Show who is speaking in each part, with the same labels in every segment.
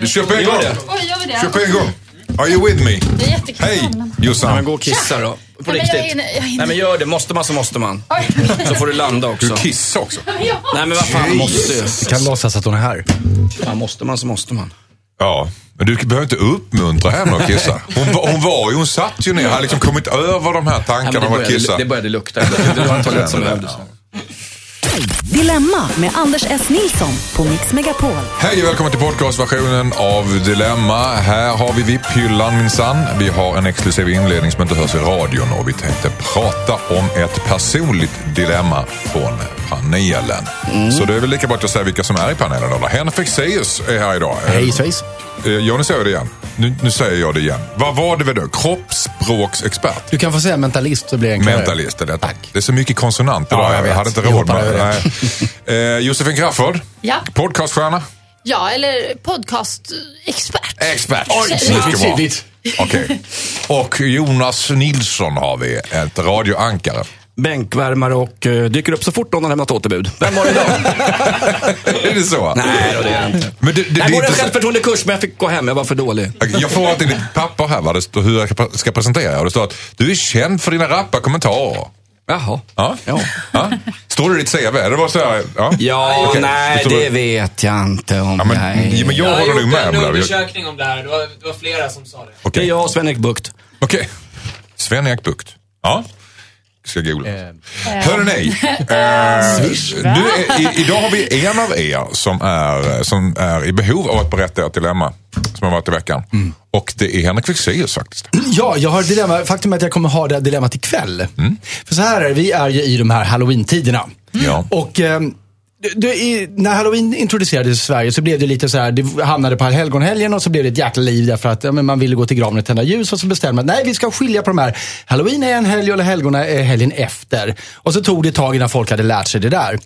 Speaker 1: Du kör på en gång.
Speaker 2: Oj, gör vi det?
Speaker 1: Kör på en gång. Are you with me?
Speaker 2: Det är jättekul.
Speaker 1: Hej
Speaker 3: Ja, men
Speaker 1: Jossan.
Speaker 3: gå och kissa då. På
Speaker 2: Ja, men jag
Speaker 3: riktigt.
Speaker 2: hinner- jag.
Speaker 3: Nej men gör det. Måste man så måste man.
Speaker 2: Oj.
Speaker 3: Så får du landa också.
Speaker 1: Du kissar också.
Speaker 3: Nej men vad fan, måste ju.
Speaker 4: Vi kan låtsas att hon är här.
Speaker 3: Fan, måste man så måste man.
Speaker 1: Ja, men du behöver inte uppmuntra henne att kissa. Hon, var- hon var ju, hon satt ju ner, hade liksom kommit över de här
Speaker 3: Nej,
Speaker 1: tankarna
Speaker 3: men det,
Speaker 1: om att
Speaker 3: började,
Speaker 1: kissa.
Speaker 3: det började lukta. Det var en toalett som behövdes.
Speaker 5: Dilemma med Anders S. Nilsson på Mix Megapol.
Speaker 1: Hej och välkommen till podcastversionen av Dilemma. Här har vi VIP-hyllan minsann. Vi har en exklusiv inledning som inte hörs i radion och vi tänkte prata om ett personligt dilemma från panelen. Så det är väl lika bra att jag säger vilka som är i panelen. Då. Henrik Fexeus är här idag.
Speaker 4: Hej svejs.
Speaker 1: Eh, jag det igen. Nu, nu säger jag det igen. Vad var det vi då? Kroppsspråksexpert?
Speaker 4: Du kan få säga mentalist så blir det enklare.
Speaker 1: Mentalist är detta.
Speaker 4: Tack.
Speaker 1: Det är så mycket konsonant
Speaker 4: Ja,
Speaker 1: idag.
Speaker 4: jag
Speaker 1: jag, hade inte
Speaker 4: Vi
Speaker 1: råd med det. Eh, Josefin Crafoord,
Speaker 2: Ja.
Speaker 1: podcaststjärna.
Speaker 2: ja, eller podcastexpert.
Speaker 1: Expert.
Speaker 4: Oj,
Speaker 1: Mycket bra. Okej. Och Jonas Nilsson har vi, ett radioankare.
Speaker 3: Bänkvärmare och uh, dyker upp så fort någon har lämnat återbud. Vem var det idag?
Speaker 1: är det så?
Speaker 3: Nej då, det är det inte.
Speaker 1: Men det, det, det
Speaker 3: Jag går en självförtroendekurs men jag fick gå hem, jag var för dålig.
Speaker 1: jag får alltid ditt papper här, va? det står hur jag ska presentera. Och det står att du är känd för dina rappa kommentarer.
Speaker 3: Jaha.
Speaker 1: Ja.
Speaker 3: Ja.
Speaker 1: Ja. Står det i ditt CV? Det var så här, ja.
Speaker 3: Ja,
Speaker 1: Okej.
Speaker 3: nej
Speaker 1: Så-
Speaker 3: det vet jag inte om
Speaker 1: Ja, men,
Speaker 3: jag
Speaker 1: ja, men jag
Speaker 6: Jag har
Speaker 1: håller nog
Speaker 6: gjort
Speaker 1: med
Speaker 6: en
Speaker 1: det.
Speaker 6: undersökning om det här. Det var, det var flera som sa det.
Speaker 3: Det är jag och Sven-Erik Bucht.
Speaker 1: Okej. Sven-Erik Bucht. Ja. Ska googla.
Speaker 4: Eh,
Speaker 1: Hörrni, eh, nu är, i, idag har vi en av er som är, som är i behov av att berätta ett dilemma som har varit i veckan.
Speaker 4: Mm.
Speaker 1: Och det är Henrik Fexeus faktiskt.
Speaker 4: Ja, jag har ett dilemma. Faktum är att jag kommer ha det dilemmat ikväll. För så här är det, vi är ju i de här halloween-tiderna.
Speaker 1: Ja.
Speaker 4: Och ehm, du, i, när halloween introducerades i Sverige så blev det lite så här, det hamnade på helgonhelgen och så blev det ett jäkla liv därför att ja, men man ville gå till graven och tända ljus och så bestämde man att nej, vi ska skilja på de här. Halloween är en helg och helgon är helgen efter. Och så tog det ett tag innan folk hade lärt sig det där.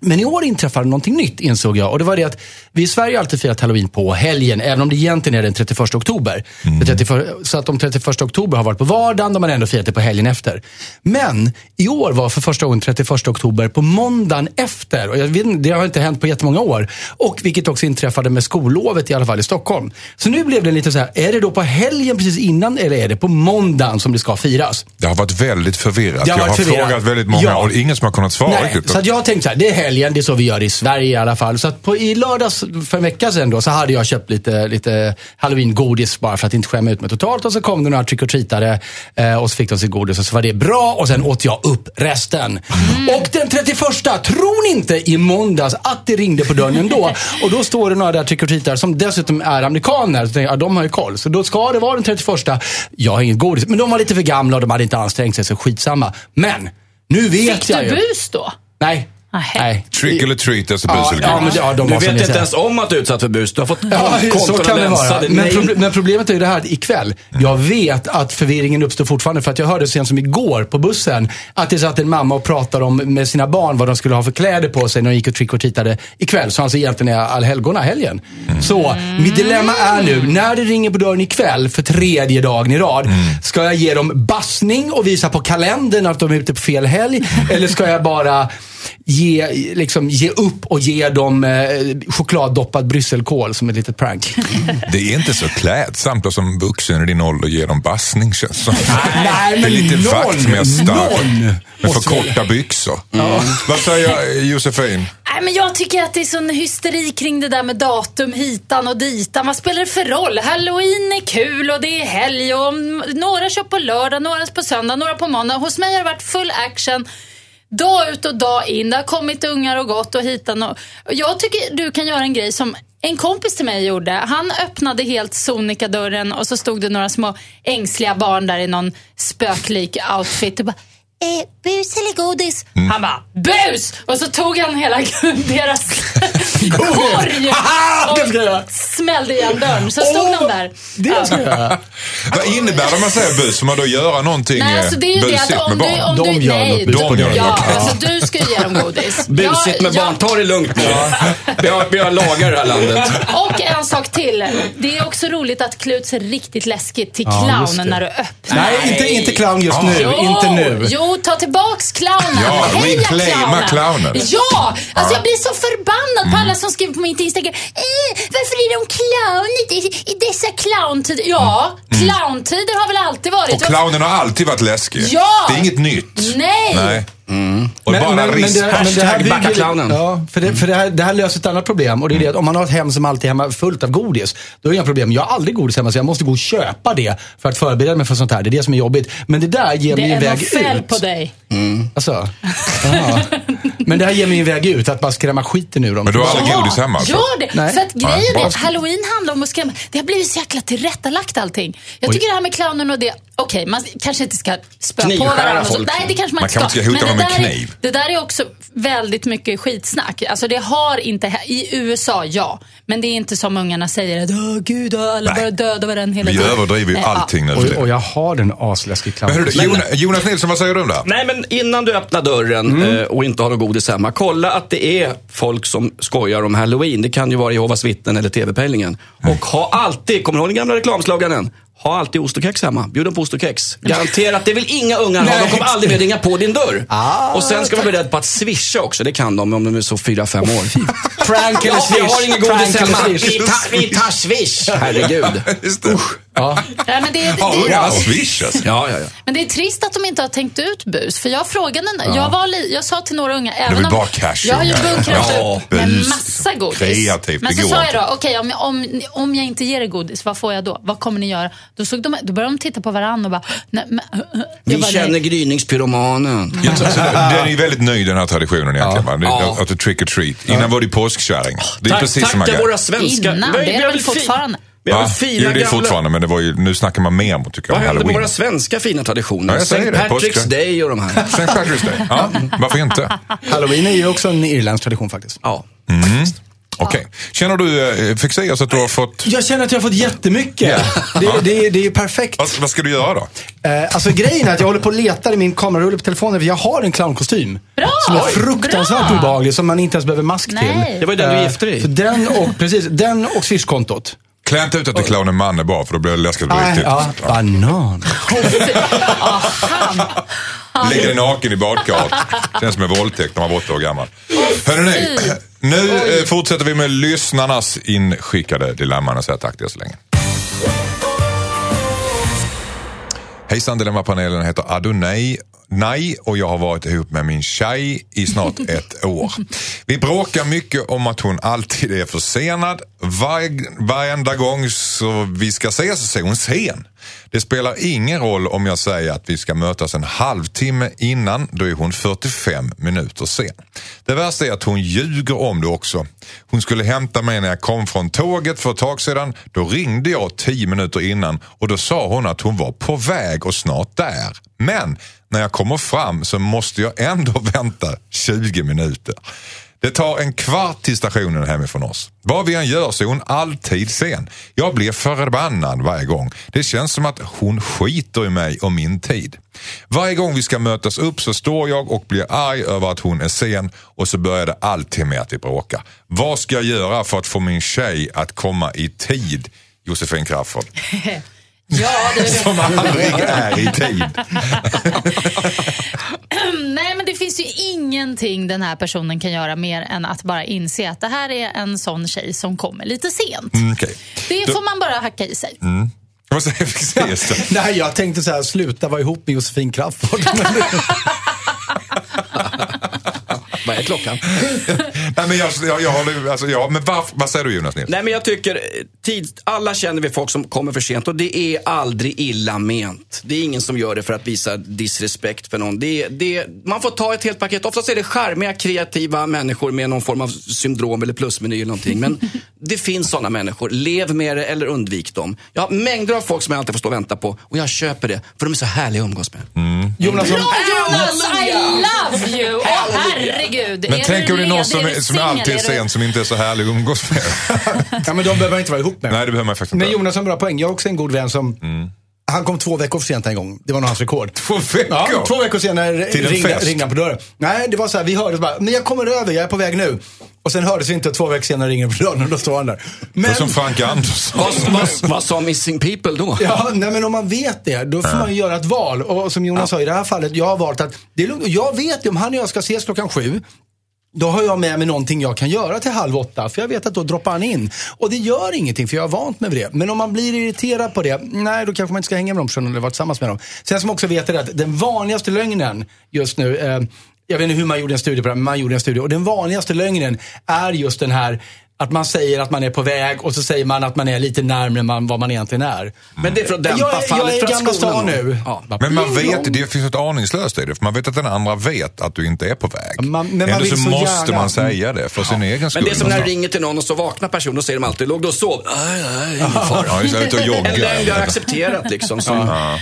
Speaker 4: Men i år inträffade någonting nytt insåg jag. Och det var det att vi i Sverige alltid firat halloween på helgen. Även om det egentligen är den 31 oktober. 31 Så att de 31 oktober har varit på vardagen. De har ändå firat det på helgen efter. Men i år var för första gången 31 oktober på måndagen efter. Och jag vet, det har inte hänt på jättemånga år. Och vilket också inträffade med skollovet i alla fall i Stockholm. Så nu blev det lite så här, är det då på helgen precis innan eller är det på måndagen som det ska firas?
Speaker 1: Det har varit väldigt förvirrat.
Speaker 4: Har
Speaker 1: jag har
Speaker 4: varit förvirrat.
Speaker 1: frågat väldigt många
Speaker 4: Ja.
Speaker 1: och ingen som har kunnat svara
Speaker 4: Nej,
Speaker 1: riktigt.
Speaker 4: så jag har tänkt så här, det är helgen, det är så vi gör i Sverige i alla fall. Så på, i lördags för en vecka sedan då, så hade jag köpt lite, lite halloween-godis bara för att inte skämma ut mig totalt. Och så kom det några trick or treatare eh, och så fick de sitt godis och så var det bra och sen åt jag upp resten. Och den 31, tror ni inte i måndags att det ringde på dörren ändå. Och då står det några där trick or treatare som dessutom är amerikaner. Så tänkte ja, de har ju koll. Så då ska det vara den 31. Jag har inget godis. Men de var lite för gamla och de hade inte ansträngt sig, så skitsamma. Men, nu vet
Speaker 2: Fick
Speaker 4: jag
Speaker 2: du
Speaker 4: ju.
Speaker 2: bus då?
Speaker 4: Nej.
Speaker 2: Nähä.
Speaker 4: Nej.
Speaker 1: Trick eller treat, alltså
Speaker 4: Ja,
Speaker 1: bus eller
Speaker 4: ja, men, ja, de
Speaker 3: Du vet inte
Speaker 4: säger.
Speaker 3: ens om att du är utsatt för bus. Du har fått
Speaker 4: Ja, så kan det vara. Men, proble- men problemet är ju det här att ikväll. Jag vet att förvirringen uppstår fortfarande för att jag hörde sent som igår på bussen att det satt en mamma och pratade om med sina barn vad de skulle ha för kläder på sig när de gick och trick or treatade ikväll. Så alltså egentligen är allhelgona helgen. Så mitt dilemma är nu, när det ringer på dörren ikväll för tredje dagen i rad, ska jag ge dem bassning och visa på kalendern att de är ute på fel helg? Eller ska jag bara ge, liksom, ge upp och ge dem eh, chokladdoppad brysselkål som ett litet prank?
Speaker 1: Det är inte så klädsamt att som vuxen i din ålder ge dem bassning känns som.
Speaker 4: Nej,
Speaker 1: Det är
Speaker 4: men
Speaker 1: lite
Speaker 4: någon-
Speaker 1: vaktmästare
Speaker 4: någon
Speaker 1: med för korta byxor. Vad säger Josefin?
Speaker 2: Nej, men jag tycker att det är sån hysteri kring det där med datum hitan och ditan. Vad spelar det för roll? Halloween är kul och det är helg och några kör på lördag, några på söndag, några på måndag. Hos mig har det varit full action. Dag ut och dag in. Det har kommit ungar och gått och hitan och... Jag tycker du kan göra en grej som en kompis till mig gjorde. Han öppnade helt sonika dörren och så stod det några små ängsliga barn där i någon spöklik outfit. Och bara, eh, bus eller godis? Han bara, bus! Och så tog han hela deras korg och smällde igen dörren. Så stod
Speaker 4: Åh,
Speaker 2: de där.
Speaker 4: Det ska jag göra.
Speaker 1: Vad innebär det om man säger bus? Får man då göra någonting
Speaker 2: Nej, alltså det är ju det
Speaker 1: busigt
Speaker 2: att om
Speaker 1: med
Speaker 2: du...
Speaker 1: barn?
Speaker 2: Om
Speaker 4: De
Speaker 2: du
Speaker 4: gör
Speaker 2: nej,
Speaker 4: något busigt.
Speaker 2: Ja,
Speaker 1: Okej.
Speaker 2: alltså du ska ju ge dem godis.
Speaker 3: Busigt med
Speaker 2: Jag-
Speaker 3: barn, ta det lugnt nu. Vi, har, vi har lagar i det här landet.
Speaker 2: Och en sak till. Det är också roligt att klä ut sig riktigt läskigt till
Speaker 4: Ja,
Speaker 2: clown
Speaker 4: det.
Speaker 2: när du öppnar.
Speaker 4: Nej, inte, inte clown just nu.
Speaker 2: Jo,
Speaker 4: Inte nu.
Speaker 2: Jo, ta tillbaks clownen.
Speaker 1: Ja,
Speaker 2: Heja
Speaker 1: reclaima clownen.
Speaker 2: Ja! Alltså jag blir så förbannad på alla som skriver på mitt Instagram. Eh, varför är de clown i, i dessa clowntider. Ja, clowntider har väl alltid varit.
Speaker 1: Och clownen har alltid varit läskig.
Speaker 2: Ja!
Speaker 1: Det är inget nytt.
Speaker 2: Nej!
Speaker 1: Nej. Och bara risk.
Speaker 3: Hashtag backa clownen.
Speaker 4: Ja, för det, för det, här, det här löser ett annat problem. Och det är det att om man har ett hem som alltid är hemma fullt av godis, då är det inga problem. Jag har aldrig godis hemma så jag måste gå och köpa det för att förbereda mig för sånt här. Det är det som är jobbigt. Men det där ger
Speaker 2: Det
Speaker 4: mig en
Speaker 2: är
Speaker 4: väg
Speaker 2: något fel
Speaker 4: ut.
Speaker 2: på dig.
Speaker 4: Alltså, ja. Men det här ger mig en väg ut, att bara skrämma skiten ur dem.
Speaker 1: Men du har aldrig godis hemma alltså?
Speaker 2: Gör det!
Speaker 4: Nej.
Speaker 2: För att grejen
Speaker 1: Nej,
Speaker 2: är att halloween handlar om att skrämma. Det har blivit så jäkla tillrättalagt allting. Jag tycker det här med clownen och det, okej man kanske inte ska spöa på varandra.
Speaker 3: folk.
Speaker 2: Nej, det kanske man,
Speaker 1: Man
Speaker 2: inte ska. Det
Speaker 1: med
Speaker 2: där är-
Speaker 1: kniv.
Speaker 2: Det där är också väldigt mycket skitsnack. Alltså det har inte, i USA ja, men det är inte som ungarna säger att åh gud, alla bara döda varandra hela
Speaker 1: Vi
Speaker 2: tiden.
Speaker 1: överdriver ju allting nu
Speaker 4: Och, och jag har den asläskig
Speaker 1: Men
Speaker 4: clown.
Speaker 1: hörru, Jonas, Jonas Nilsson, vad säger du om det?
Speaker 3: Nej, men innan du öppnar dörren eh, och inte har något godis hemma, kolla att det är folk som skojar om halloween. Det kan ju vara Jehovas vittnen eller TV-pejlingen. Och ha alltid, kommer du ihåg den gamla reklamsloganen? Ha alltid ost och kex hemma. Bjud dem på ost och kex. Garanterat, det vill inga ungar ha. De kommer aldrig mer ringa på din dörr. och sen ska man vara beredd på att swisha också. Det kan de om de är så fyra fem år.
Speaker 4: Prank eller
Speaker 3: Ja,
Speaker 4: swish.
Speaker 3: jag har ingen godis hemma. Vi tar, vi tar swish. Herregud.
Speaker 1: Just det.
Speaker 4: Ja.
Speaker 2: Nej, men det, det,
Speaker 1: Ja,
Speaker 2: det,
Speaker 1: swishas.
Speaker 3: Ja, ja, ja.
Speaker 2: Men det är trist att de inte har tänkt ut bus. För jag frågade, jag, var li, jag sa till några unga, även
Speaker 1: vill
Speaker 2: om
Speaker 1: bara cash,
Speaker 2: jag har ju bunkrat
Speaker 1: Ja,
Speaker 2: upp med
Speaker 1: bus.
Speaker 2: massa godis.
Speaker 1: Kreativt,
Speaker 2: Men
Speaker 1: det
Speaker 2: så sa jag då, okej om, om, om jag inte ger er godis, vad får jag då? Vad kommer ni göra? Då, såg de, då började de titta på varandra och bara, nej, men, jag
Speaker 3: Vi
Speaker 2: bara,
Speaker 3: känner
Speaker 2: nej.
Speaker 3: gryningspyromanen.
Speaker 1: Alltså, Den är ju väldigt ny den här traditionen egentligen. Det,
Speaker 3: Ja.
Speaker 1: Att det trick or treat. Innan var det påskkärring. Det är
Speaker 3: Tack-
Speaker 1: precis samma
Speaker 3: Tacka
Speaker 1: grej.
Speaker 3: våra svenska...
Speaker 2: Innan, det är det väl fortfarande?
Speaker 3: Vi har
Speaker 1: Va?
Speaker 3: fina
Speaker 1: Jo, det är
Speaker 3: gamla...
Speaker 1: fortfarande, men det var ju, nu snackar man mer mot tycker jag,
Speaker 3: Vad
Speaker 1: om
Speaker 3: hände med våra svenska fina traditioner?
Speaker 1: Ja,
Speaker 3: St.
Speaker 1: det,
Speaker 3: Patrick's
Speaker 1: påsk.
Speaker 3: Day och de här.
Speaker 1: St. Patrick's Day. Ja, varför inte?
Speaker 4: Halloween är ju också en irländsk tradition faktiskt.
Speaker 3: Ja.
Speaker 1: Okej. Känner du, eh, Fexeus, att du har fått...
Speaker 4: Jag känner att jag har fått jättemycket. Det, det, det är ju perfekt.
Speaker 1: Vad, vad ska du göra då?
Speaker 4: Eh, alltså grejen är att jag håller på och letar i min kamerarulle på telefonen för jag har en clownkostym.
Speaker 2: Bra!
Speaker 4: Som är fruktansvärt
Speaker 2: bra!
Speaker 4: obehaglig, som man inte ens behöver mask
Speaker 2: Nej.
Speaker 4: till.
Speaker 3: Det var ju den du
Speaker 4: Eh,
Speaker 3: gifte dig i.
Speaker 4: Så den och, precis, den och swishkontot.
Speaker 1: Klä inte ut att är clownen Manne bara, för då blir det läskigt på riktigt.
Speaker 4: ja, banan.
Speaker 2: Han.
Speaker 1: Ligger naken i badkaret. Känns som en våldtäkt när man var åtta år gammal. Hörrni, nu eh, fortsätter vi med lyssnarnas inskickade dilemman och säger tack till er så länge. Hejsan, Dilemmapanelen heter Adonai Nej, och jag har varit ihop med min tjej i snart ett år. Vi bråkar mycket om att hon alltid är försenad. Var, varenda gång så vi ska ses så är hon sen. Det spelar ingen roll om jag säger att vi ska mötas en halvtimme innan, då är hon 45 minuter sen. Det värsta är att hon ljuger om det också. Hon skulle hämta mig när jag kom från tåget för ett tag sedan. Då ringde jag 10 minuter innan och då sa hon att hon var på väg och snart där. Men när jag kommer fram så måste jag ändå vänta 20 minuter. Det tar en kvart till stationen hemifrån oss. Vad vi än gör så är hon alltid sen. Jag blir förbannad varje gång. Det känns som att hon skiter i mig och min tid. Varje gång vi ska mötas upp så står jag och blir arg över att hon är sen och så börjar det alltid med att vi bråkar. Vad ska jag göra för att få min tjej att komma i tid? Josefin Crafoord.
Speaker 2: Ja, det
Speaker 1: Som aldrig är i tid.
Speaker 2: Nej, men det finns ju ingenting den här personen kan göra mer än att bara inse att det här är en sån tjej som kommer lite sent.
Speaker 1: Mm, okej.
Speaker 2: Det
Speaker 1: Då-
Speaker 2: får man bara hacka i sig.
Speaker 1: Då?
Speaker 4: Nej, jag tänkte så här, sluta vara ihop med Josefin Crafoord.
Speaker 3: Vad är klockan?
Speaker 1: Nej, men jag, jag, jag håller, alltså, ja, men varf, vad säger du Jonas Nilsson?
Speaker 3: Nej, men jag tycker, tid, alla känner vi folk som kommer för sent och det är aldrig illa ment. Det är ingen som gör det för att visa disrespekt för någon. Det, det, man får ta ett helt paket. Oftast är det charmiga, kreativa människor med någon form av syndrom eller plusmeny eller någonting. Men det finns sådana människor. Lev med det eller undvik dem. Jag har mängder av folk som jag alltid får stå och vänta på och jag köper det för de är så härliga att umgås med.
Speaker 4: Jonas,
Speaker 2: Bra Jonas! I love you! Åh herregud.
Speaker 1: Men
Speaker 2: är
Speaker 1: tänk
Speaker 2: du
Speaker 1: om det är någon som,
Speaker 2: Är
Speaker 1: som är alltid?
Speaker 2: Är
Speaker 1: sen, som inte är så härlig att umgås med.
Speaker 4: ja, men de behöver man inte vara ihop med.
Speaker 1: Nej, det behöver man faktiskt
Speaker 4: Men
Speaker 1: inte.
Speaker 4: Jonas har en bra poäng. Jag har också en god vän som Han kom två veckor för sent en gång. Det var nog hans rekord.
Speaker 1: Två veckor?
Speaker 4: Ja, två veckor senare
Speaker 1: Till
Speaker 4: ringde, ringde han på dörren. Nej, det var så här, vi hördes bara, men jag kommer över, jag är på väg nu. Och sen hördes vi inte två veckor senare ringer på dörren och då står han där.
Speaker 1: Det
Speaker 4: Men,
Speaker 1: är som Frank Andersson.
Speaker 3: Vad, sa Missing People då?
Speaker 4: Ja, nej men om man vet det, då får man ju göra ett val. Och som Jonas sa, i det här fallet, jag har valt att, det är lugnt. Och jag vet ju om han och jag ska ses klockan sju, då har jag med mig någonting jag kan göra till halv åtta. För jag vet att då droppar han in. Och det gör ingenting för jag är vant med det. Men om man blir irriterad på det, nej då kanske man inte ska hänga med de personerna eller vara tillsammans med dem. Sen som också vet är att den vanligaste lögnen just nu, eh, jag vet inte hur man gjorde en studie på det, men man gjorde en studie. Och den vanligaste lögnen är just den här att man säger att man är på väg och så säger man att man är lite närmare man, vad man egentligen är.
Speaker 3: Men det är för att dämpa
Speaker 4: Jag
Speaker 3: fallet
Speaker 4: jag är i
Speaker 3: från
Speaker 4: Gamla
Speaker 3: skolan
Speaker 4: stan nu.
Speaker 3: Ja.
Speaker 1: Men man vet, det finns ett aningslöst i det, för man vet att den andra vet att du inte är på väg.
Speaker 4: Man- men
Speaker 1: Ändå så
Speaker 4: så
Speaker 1: måste
Speaker 4: gärna-
Speaker 1: man säga det för sin egen skull.
Speaker 3: Men det är som när du ringer till någon och så vaknar personen och säger de alltid, låg du och sov? Nej, nej, ingen fara.
Speaker 1: Ja, just det, ute och
Speaker 3: En lögn vi har accepterat liksom. Som,
Speaker 2: Ja,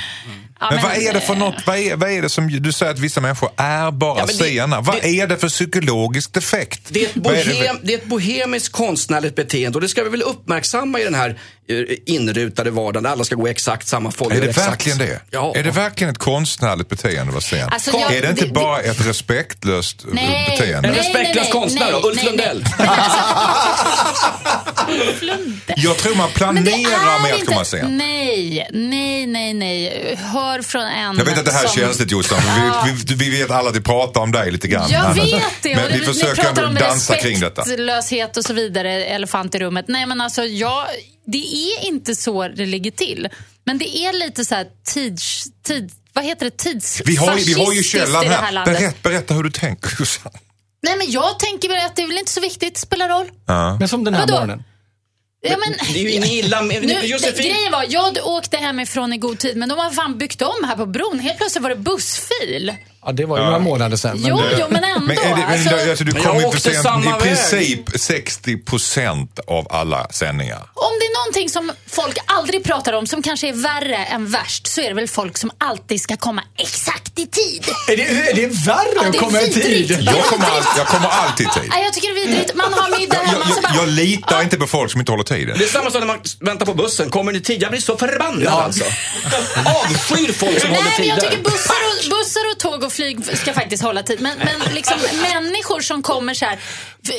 Speaker 1: Men vad är det för något, vad är, vad är det som, du säger att vissa människor är bara
Speaker 3: Ja, men det-
Speaker 1: sena. Vad
Speaker 3: det-
Speaker 1: är det för psykologisk defekt?
Speaker 3: Det är, ett
Speaker 1: Vad är det för-
Speaker 3: bohem, det är ett bohemiskt konstnärligt beteende och det ska vi väl uppmärksamma i den här eh, inrutade vardagen där alla ska gå i exakt samma fållor.
Speaker 1: Är det
Speaker 3: exakt.
Speaker 1: verkligen det?
Speaker 3: Ja.
Speaker 1: Är det verkligen ett konstnärligt beteende att vara sen?
Speaker 2: Alltså, jag-
Speaker 1: är det inte
Speaker 2: det-
Speaker 1: bara ett respektlöst
Speaker 2: Nej.
Speaker 1: beteende?
Speaker 3: En
Speaker 2: Nej,
Speaker 3: respektlös
Speaker 2: nej, nej,
Speaker 3: konstnär då,
Speaker 2: nej,
Speaker 3: Ulf
Speaker 2: nej,
Speaker 3: Lundell.
Speaker 1: Jag tror man
Speaker 2: det
Speaker 1: planerar med att komma sent.
Speaker 2: Nej, nej, nej, nej. Hör från en
Speaker 1: Jag vet att det här är
Speaker 2: som-
Speaker 1: känsligt Jossan, vi, vi, vi vet alla att vi pratar om dig lite grann.
Speaker 2: Jag vet det.
Speaker 1: Men vi
Speaker 2: ni
Speaker 1: försöker
Speaker 2: pratar
Speaker 1: ändå
Speaker 2: om
Speaker 1: dansa kring detta.
Speaker 2: respektlöshet och så vidare, elefant i rummet. Nej, men alltså, jag, det är inte så det ligger till. Men det är lite så här tids... Tid, vad heter det?
Speaker 1: Vi har, ju- vi har ju källan
Speaker 2: det här
Speaker 1: här. Berätt, berätta hur du tänker Jossan.
Speaker 2: Nej, men jag tänker väl att det är väl inte så viktigt. spelar roll.
Speaker 4: Men som den här
Speaker 2: Vadå?
Speaker 4: morgonen.
Speaker 2: Ja, men,
Speaker 3: Det är ju inget illa med...
Speaker 2: Nu,
Speaker 3: Josefin,
Speaker 2: grejen var, jag åkte hemifrån i god tid, men de har fan byggt om här på bron. Helt plötsligt var det bussfil.
Speaker 4: Ja, det var ju några månader sedan. Men
Speaker 2: Jo,
Speaker 4: det,
Speaker 2: jo, men ändå.
Speaker 1: Men är det, men,
Speaker 2: alltså,
Speaker 1: alltså, du kom
Speaker 3: jag
Speaker 1: ju för
Speaker 3: åkte
Speaker 1: sent
Speaker 3: samma
Speaker 1: i
Speaker 3: väg.
Speaker 1: princip 60 procent av alla sändningar.
Speaker 2: Om det är någonting som folk aldrig pratar om som kanske är värre än värst så är det väl folk som alltid ska komma exakt i tid.
Speaker 4: är, det, är det värre
Speaker 2: Ja,
Speaker 4: att komma i tid?
Speaker 1: Jag kommer, all, jag kommer alltid i tid.
Speaker 2: Nej, jag tycker det är vidrigt. Man har middag
Speaker 1: Jag,
Speaker 2: hemma så
Speaker 1: jag,
Speaker 2: bara...
Speaker 1: jag litar inte på folk som inte håller tiden.
Speaker 3: det är samma som när man väntar på bussen. Kommer ni i tid? Jag blir så förbannad alltså. Avskyr folk som håller
Speaker 2: Nej, men jag tycker bussar och, bussar och tåg och flyg ska faktiskt hålla tid. Men, men liksom människor som kommer så här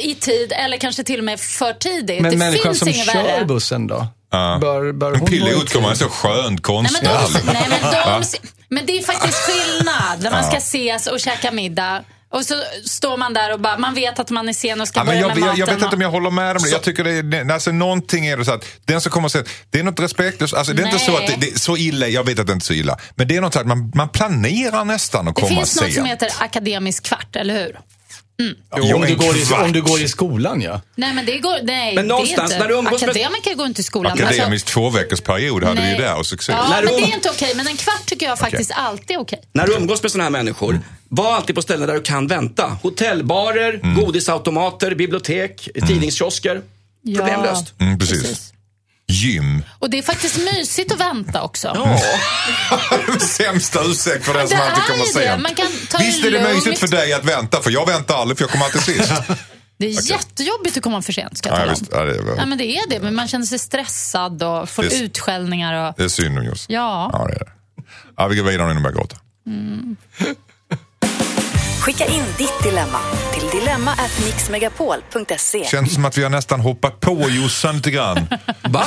Speaker 2: i tid eller kanske till och med för tidigt.
Speaker 4: Men
Speaker 2: det
Speaker 4: människan
Speaker 2: finns
Speaker 4: som kör
Speaker 2: värre.
Speaker 4: bussen då?
Speaker 1: Ja.
Speaker 4: Bör, bör
Speaker 1: Men
Speaker 4: hon vara i
Speaker 1: Pilot kommer en
Speaker 4: tid?
Speaker 1: så skönt
Speaker 2: Nej,
Speaker 1: konstnär.
Speaker 2: men, de, nej, men, de, men det är faktiskt skillnad när man ska ses och käka middag. Och så står man där och bara, man vet att man är sen och ska
Speaker 1: Ja, men
Speaker 2: börja
Speaker 1: jag,
Speaker 2: med
Speaker 1: jag,
Speaker 2: maten.
Speaker 1: jag vet inte om jag håller med om det. Jag tycker det är, det- alltså, någonting är det så att den som kommer sen, det är något respektlöst. Alltså, det är inte så att det,
Speaker 2: Nej.
Speaker 1: det är så illa, jag vet att det inte är så illa. Men det är något så att man, man planerar nästan att
Speaker 2: Det
Speaker 1: komma
Speaker 2: finns
Speaker 1: sent.
Speaker 2: något som heter akademisk kvart, eller hur?
Speaker 4: Jo, om, du går i, om du går i skolan ja.
Speaker 2: Nej, men det går... Nej,
Speaker 3: Men någonstans
Speaker 2: det är inte.
Speaker 3: när du umgås med-
Speaker 2: Akademiker går inte i skolan.
Speaker 1: Akademisk två veckors period hade vi ju
Speaker 2: nej.
Speaker 1: där och succé.
Speaker 2: Ja,
Speaker 3: När
Speaker 2: men
Speaker 3: du
Speaker 2: det är inte okej. Men en kvart tycker jag faktiskt alltid är okej.
Speaker 3: När du umgås med såna här människor, var alltid på ställen där du kan vänta. Hotellbarer,
Speaker 1: Mm.
Speaker 3: godisautomater, bibliotek, tidningskiosker.
Speaker 2: Ja.
Speaker 3: Problemlöst.
Speaker 1: Mm, precis. Gym.
Speaker 2: Och det är faktiskt mysigt att vänta också.
Speaker 3: Ja.
Speaker 1: Sämsta ursäkt för den som alltid kommer sent.
Speaker 2: Man kan ta
Speaker 1: Visst är det mysigt för dig att vänta, för jag väntar aldrig för jag kommer alltid sist.
Speaker 2: Det är jättejobbigt att komma för sent, ska jag
Speaker 1: ja, visst, ja, det, är,
Speaker 2: Ja, men det är det. Men man känner sig stressad och får
Speaker 1: Det
Speaker 2: utskällningar. Och...
Speaker 1: det är synd om Jossan.
Speaker 2: Ja.
Speaker 1: ja, det är det. Ja, vi går vidare innan jag börjar gråta.
Speaker 5: Skicka in ditt dilemma till dilemma@mixmegapol.se.
Speaker 1: Känns som att vi har nästan hoppat på Jossan lite grann.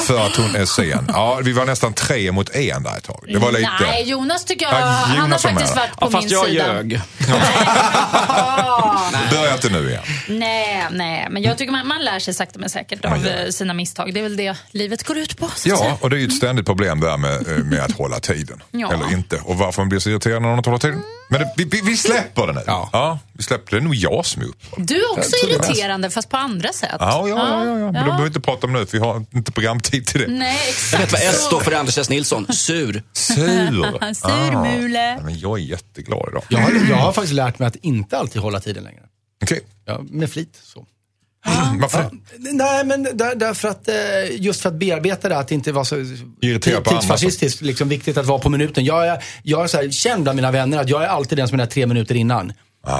Speaker 1: för att hon är sen. Ja, vi var nästan tre mot en där ett tag. Det var lite...
Speaker 2: Nej, Jonas tycker jag,
Speaker 1: Ja,
Speaker 2: han har
Speaker 1: Jonas var med
Speaker 2: faktiskt varit på
Speaker 3: Ja, fast
Speaker 2: min
Speaker 3: jag
Speaker 2: sida.
Speaker 3: ljög.
Speaker 1: Börja inte nu igen.
Speaker 2: Nej, nej, men jag tycker man, man lär sig sakta men säkert av eh, sina misstag. Det är väl det livet går ut på. så att säga.
Speaker 1: Ja, och det är ju ett ständigt problem där med, eh, med att hålla tiden.
Speaker 2: Ja.
Speaker 1: Eller inte. Och varför man blir så irriterad när någon inte håller tiden. Men det, vi, vi, vi släpper det nu.
Speaker 4: Ja.
Speaker 1: vi släpper det. Det är nog jag som är upprörd.
Speaker 2: Du är också irriterande fast på andra sätt.
Speaker 1: Ja, ja, ja, ja, ja. Men de behöver vi inte prata om nu för vi har inte programtid till det.
Speaker 2: Nej,
Speaker 3: Jag vet vad S står för Anders S. Nilsson. Sur.
Speaker 1: Sur.
Speaker 2: Surmule.
Speaker 1: Ah, men jag är jätteglad idag.
Speaker 4: Jag har, jag har faktiskt lärt mig att inte alltid hålla tiden längre.
Speaker 1: Okej,
Speaker 4: Ja, med flit. Så.
Speaker 1: varför
Speaker 4: nej, men där, därför att, eh, just för att bearbeta det, att inte vara så tidsfascistiskt, liksom viktigt att vara på minuten. Jag är, jag är så här, känd bland mina vänner att jag är alltid den som är där tre minuter innan.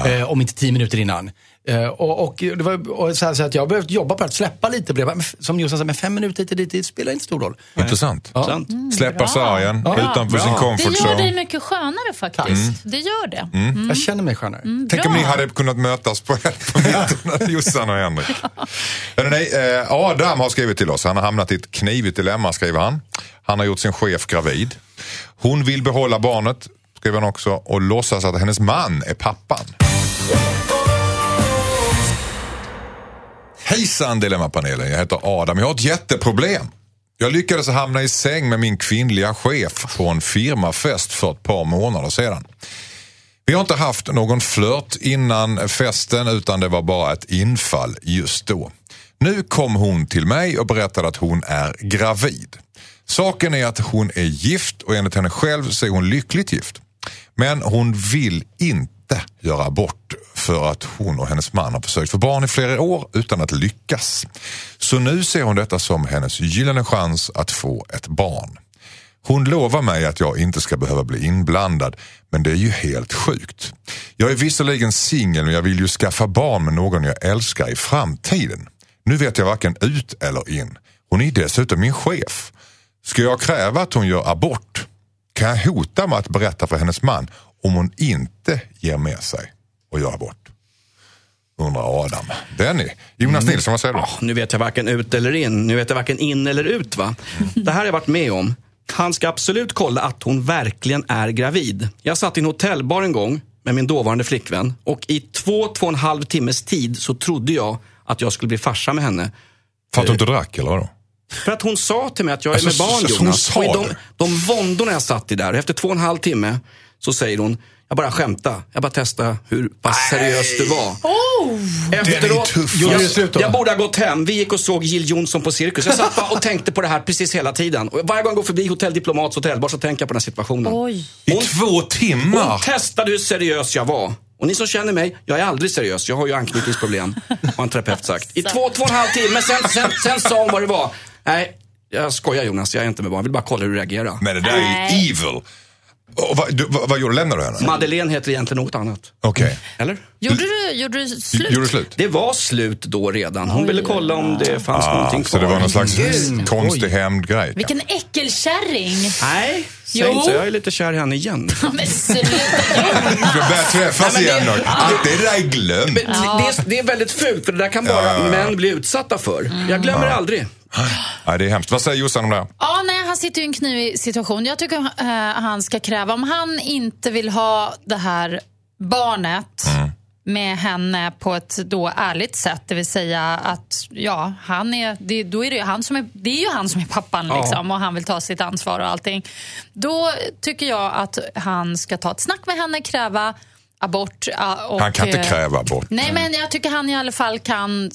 Speaker 4: Eh, om inte tio minuter innan. Eh, och, och, det var, och så här, så att jag har behövt jobba på att släppa lite på det. Som Jossan sa, men fem minuter hit och dit, det spelar inte stor roll.
Speaker 1: Intressant.
Speaker 3: Sant.
Speaker 1: Släppa sargen utanför sin
Speaker 2: Det
Speaker 1: comfort
Speaker 2: gör dig
Speaker 1: zone.
Speaker 2: mycket skönare faktiskt. Det gör det.
Speaker 4: Jag känner mig skönare.
Speaker 1: Tänk om
Speaker 2: Bra.
Speaker 1: ni hade kunnat mötas på, på mitten, Jossan och Henrik. Hörrni, nej, eh, Adam har skrivit till oss. Han har hamnat i ett knivigt dilemma, skriver han. Han har gjort sin chef gravid. Hon vill behålla barnet, skriver han också, och låtsas att hennes man är pappan. Hejsan Dilemmapanelen, jag heter Adam. Jag har ett jätteproblem. Jag lyckades hamna i säng med min kvinnliga chef på en firmafest för ett par månader sedan. Vi har inte haft någon flört innan festen utan det var bara ett infall just då. Nu kom hon till mig och berättade att hon är gravid. Saken är att hon är gift och enligt henne själv så är hon lyckligt gift. Men hon vill inte göra abort för att hon och hennes man har försökt få barn i flera år utan att lyckas. Så nu ser hon detta som hennes gyllene chans att få ett barn. Hon lovar mig att jag inte ska behöva bli inblandad, men det är ju helt sjukt. Jag är visserligen singel men jag vill ju skaffa barn med någon jag älskar i framtiden. Nu vet jag varken ut eller in. Hon är dessutom min chef. Ska jag kräva att hon gör abort? Kan jag hota med att berätta för hennes man om hon inte ger med sig och gör abort? Undrar Adam. Benny, Jonas Nilsson, vad säger du?
Speaker 3: Ja, nu vet jag varken ut eller in. Nu vet jag varken in eller ut. va? Det här har jag varit med om. Han ska absolut kolla att hon verkligen är gravid. Jag satt i en hotellbar en gång med min dåvarande flickvän och i två, två och en halv timmes tid så trodde jag att jag skulle bli farsa med henne.
Speaker 1: För att du inte drack eller vadå?
Speaker 3: För att hon sa till mig att jag är
Speaker 1: Alltså,
Speaker 3: med barn
Speaker 1: så hon
Speaker 3: Jonas.
Speaker 1: sa
Speaker 3: Och i de, de våndorna jag satt i där, efter två och en halv timme så säger hon, jag bara skämta. Jag bara testa hur pass seriös du var. Efteråt,
Speaker 1: tuff.
Speaker 4: Gjorde
Speaker 3: jag, jag borde ha gått hem. Vi gick och såg Jill Johnson på Cirkus. Jag satt och tänkte på det här precis hela tiden. Och varje gång jag går förbi Hotell Diplomats hotellbar så tänker jag på den här situationen.
Speaker 2: Oj.
Speaker 1: I
Speaker 3: Hon-
Speaker 1: två timmar?
Speaker 3: Hon testade hur seriös jag var. Och ni som känner mig, jag är aldrig seriös. Jag har ju anknytningsproblem, har en terapeut sagt. I två, två och en halv timme, sen, sen, sen sa hon vad det var. Nej, jag skojar Jonas, jag är inte med barn. Jag vill bara kolla hur du reagerar.
Speaker 1: Men det där är ju evil. Och vad, du, vad, vad gjorde du? Lämnade du henne?
Speaker 3: Madeleine heter egentligen något annat.
Speaker 1: Okej.
Speaker 3: Eller?
Speaker 2: Gjorde du, gjorde du slut?
Speaker 1: Gjorde du slut?
Speaker 3: Det var slut då redan. Hon ville kolla om det fanns någonting
Speaker 1: Ah,
Speaker 3: kvar.
Speaker 1: så det var någon slags
Speaker 4: Gud.
Speaker 1: konstig hämndgrej?
Speaker 2: Vilken äckelkärring.
Speaker 3: Nej, säg
Speaker 2: Jo.
Speaker 3: inte så. Jag är lite kär i henne igen.
Speaker 2: Men sluta
Speaker 1: Vi börjar träffas
Speaker 3: Nej,
Speaker 1: igen
Speaker 3: det-
Speaker 1: då. Allt det där är glömt.
Speaker 3: Men det, är, det är väldigt fult, för det där kan bara
Speaker 1: Ja, ja, ja.
Speaker 3: män bli utsatta för. Jag glömmer det aldrig.
Speaker 1: Nej, det är hemskt. Vad säger Jossan om det?
Speaker 2: Ja, nej, han sitter ju i en knivig situation. Jag tycker eh, han ska kräva, om han inte vill ha det här barnet med henne på ett då ärligt sätt, det vill säga att ja, han är, det, då är det, han som är, det är ju han som är pappan liksom, och han vill ta sitt ansvar och allting. Då tycker jag att han ska ta ett snack med henne, kräva abort. Och,
Speaker 1: Han kan inte
Speaker 2: eh,
Speaker 1: kräva abort.
Speaker 2: Nej, men jag tycker han i alla fall kan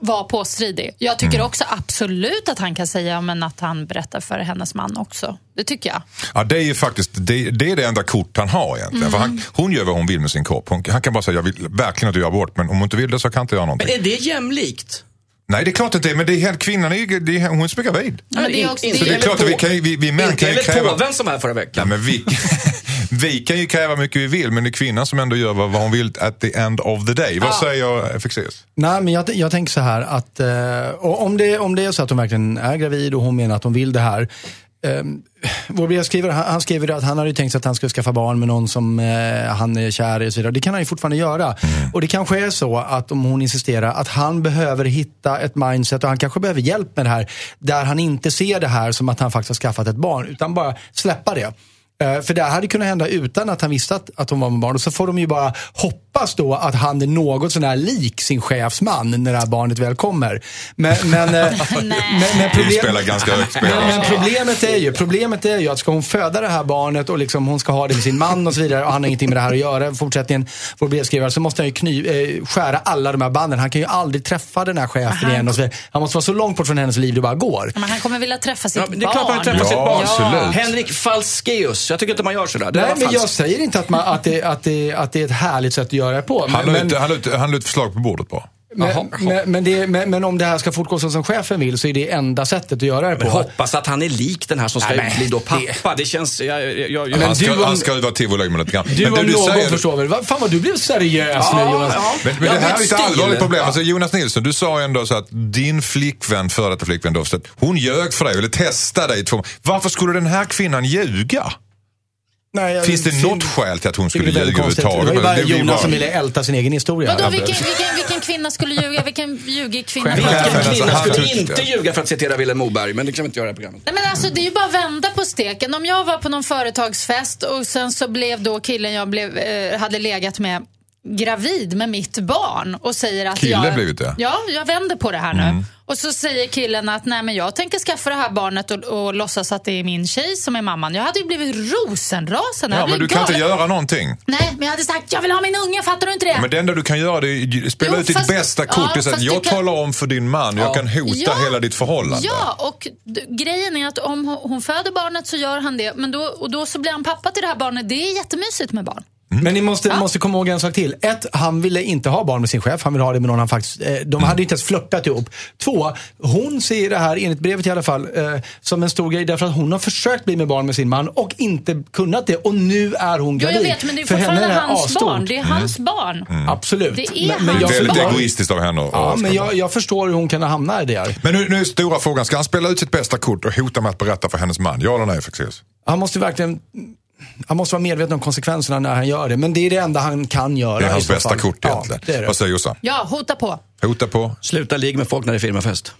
Speaker 2: vara påstridig. Jag tycker
Speaker 1: Mm.
Speaker 2: också absolut att han kan säga men att han berättar för hennes man också. Det tycker jag.
Speaker 1: Ja, det är ju faktiskt det, det, är det enda kort han har egentligen. För han, hon gör vad hon vill med sin kropp. Hon, han kan bara säga jag vill verkligen att du gör abort men om hon inte vill det så kan jag inte göra någonting.
Speaker 3: Men är det jämlikt?
Speaker 1: Nej, det är klart att det är, men det är, helt- kvinnan är ju, det är, hon är gravid.
Speaker 2: Ja, men det är också,
Speaker 3: inte
Speaker 1: Så det är klart att vi, kan, vi, vi män
Speaker 3: Inte
Speaker 1: kan ju
Speaker 3: enligt
Speaker 1: kräva...
Speaker 3: påven som här förra
Speaker 1: Nej,
Speaker 3: veckan.
Speaker 1: men vi, vi kan ju kräva mycket vi vill men det är kvinnan som ändå gör vad, vad hon vill at the end of the day. Vad säger Fexeus?
Speaker 4: Nej, men jag, jag tänker så här att eh, och om, det, om det är så att hon verkligen är gravid och hon menar att hon vill det här. Eh, vår brevskrivare, han, han skriver att han hade ju tänkt sig att han skulle skaffa barn med någon som eh, han är kär i och så vidare. Det kan han ju fortfarande göra. Och det kanske är så att om hon insisterar att han behöver hitta ett mindset och han kanske behöver hjälp med det här. Där han inte ser det här som att han faktiskt har skaffat ett barn utan bara släppa det. Eh, För det här hade kunnat hända utan att han visste att, att hon var med barn. Och så får de ju bara hoppas då att han är något sån här lik sin chefsman när det här barnet väl kommer. Men, men, eh, men, men, problem, men, men problemet, är ju, problemet är ju att ska hon föda det här barnet och liksom hon ska ha det med sin man och så vidare och han har ingenting med det här att göra i fortsättningen, vår brevskrivare, så måste han ju kny, eh, skära alla de här banden. Han kan ju aldrig träffa den här chefen
Speaker 2: Han-
Speaker 4: igen och så vidare. Han måste vara så långt bort från hennes liv det bara går.
Speaker 2: Men han kommer vilja träffa sitt
Speaker 3: Ja, men det är klart man
Speaker 2: barn.
Speaker 3: vill träffa sitt
Speaker 1: Ja,
Speaker 3: barn.
Speaker 1: absolut.
Speaker 3: Henrik Falskeus. Jag tycker inte man gör sådär. Det
Speaker 4: Nej, men jag
Speaker 3: falskt.
Speaker 4: säger inte att, man, att, det, att, det, att det är ett härligt sätt att göra det på.
Speaker 1: Han la
Speaker 4: men,
Speaker 1: ut, ut, förslag på bordet bara.
Speaker 4: men,
Speaker 3: Jaha,
Speaker 4: men, men, det, men, men om det här ska fortgå så som chefen vill så är det enda sättet att göra det
Speaker 3: Men
Speaker 4: på.
Speaker 3: hoppas att han är lik den här som ska
Speaker 4: Nej, men
Speaker 3: bli då pappa. Det, känns... Jag, jag, jag,
Speaker 4: Men
Speaker 1: Han
Speaker 4: du
Speaker 1: ska,
Speaker 4: om-
Speaker 1: han ska vara tivolilägg lite grann.
Speaker 4: Du
Speaker 1: Men
Speaker 4: om
Speaker 1: du
Speaker 4: någon
Speaker 1: säger-
Speaker 4: förstår väl. Vad- Fan vad du blev seriös nu Jonas.
Speaker 3: ja.
Speaker 1: Men, men
Speaker 3: Jag
Speaker 1: det här är ett allvarligt problem. Alltså, Jonas Nilsson, du sa ändå så att din flickvän, före detta flickvän att hon ljög för dig, eller testade dig. i två- Varför skulle den här kvinnan ljuga?
Speaker 4: Nej, jag-
Speaker 1: Finns det
Speaker 4: fin-
Speaker 1: något skäl till att hon skulle ljuga
Speaker 4: konstigt. Det var ju
Speaker 1: överhuvudtaget?
Speaker 4: bara Jonas
Speaker 1: bara-
Speaker 4: som ville älta sin egen historia.
Speaker 2: Vadå, vilken, vilken, vilken kvinna skulle ljuga? Vilken ljugig kvinna?
Speaker 1: Vilken
Speaker 2: om?
Speaker 1: kvinna?
Speaker 3: Skulle inte ljuga för att citera Vilhelm Moberg, men det kan vi inte göra i programmet.
Speaker 2: Nej, men alltså, det är ju bara att vända på steken. Om jag var på någon företagsfest och sen så blev då killen jag blev, eh, hade legat med gravid med mitt barn och säger att
Speaker 1: Kille
Speaker 2: jag...
Speaker 1: blivit det?
Speaker 2: Ja, jag vänder på det här nu. Och så säger killen att nej men jag tänker skaffa det här barnet och, och låtsas att det är min tjej som är mamman. Jag hade ju blivit rosenrasande.
Speaker 1: Ja, men du kan inte göra någonting.
Speaker 2: Nej, men jag hade sagt jag vill ha min unge, fattar du inte det?
Speaker 1: Men det enda du kan göra är att spela
Speaker 2: Jo,
Speaker 1: ut ditt
Speaker 2: fast-
Speaker 1: bästa kort.
Speaker 2: ja,
Speaker 1: att jag
Speaker 2: kan-
Speaker 1: talar om för din man, jag kan hota
Speaker 2: Ja.
Speaker 1: hela ditt förhållande.
Speaker 2: Ja, och grejen är att om hon- hon föder barnet så gör han det. Men då, och då så blir han pappa till det här barnet. Det är jättemysigt med barn.
Speaker 4: Men ni måste,
Speaker 2: Ja.
Speaker 4: måste komma ihåg en sak till. Ett, han ville inte ha barn med sin chef. Han ville ha det med någon han faktiskt... Eh, de hade inte ens flörtat ihop. Två, hon ser det här, enligt brevet i alla fall, eh, som en stor grej därför att hon har försökt bli med barn med sin man och inte kunnat det. Och nu är hon
Speaker 2: Ja,
Speaker 4: gravid.
Speaker 2: jag vet, men det är
Speaker 4: För henne
Speaker 2: fortfarande hans
Speaker 4: asstort.
Speaker 2: barn. Det är hans barn.
Speaker 4: Absolut.
Speaker 2: Det är
Speaker 4: jag
Speaker 1: Väldigt
Speaker 2: barn.
Speaker 1: egoistiskt av henne.
Speaker 4: Ja, men jag, jag förstår hur hon kan hamna i det.
Speaker 1: Men nu, nu är stora frågan, ska han spela ut sitt bästa kort och hota med att berätta för hennes man? Ja eller nej Fexeus?
Speaker 4: Han måste verkligen... Han måste vara medveten om konsekvenserna när han gör det. Men det är det enda han kan göra.
Speaker 1: Det är hans bästa
Speaker 4: fall.
Speaker 1: kort
Speaker 4: Ja,
Speaker 1: egentligen.
Speaker 4: det det.
Speaker 1: Vad säger Jossan?
Speaker 2: Ja, hota på.
Speaker 1: Hota på?
Speaker 3: Sluta ligga med folk när det är firmafest.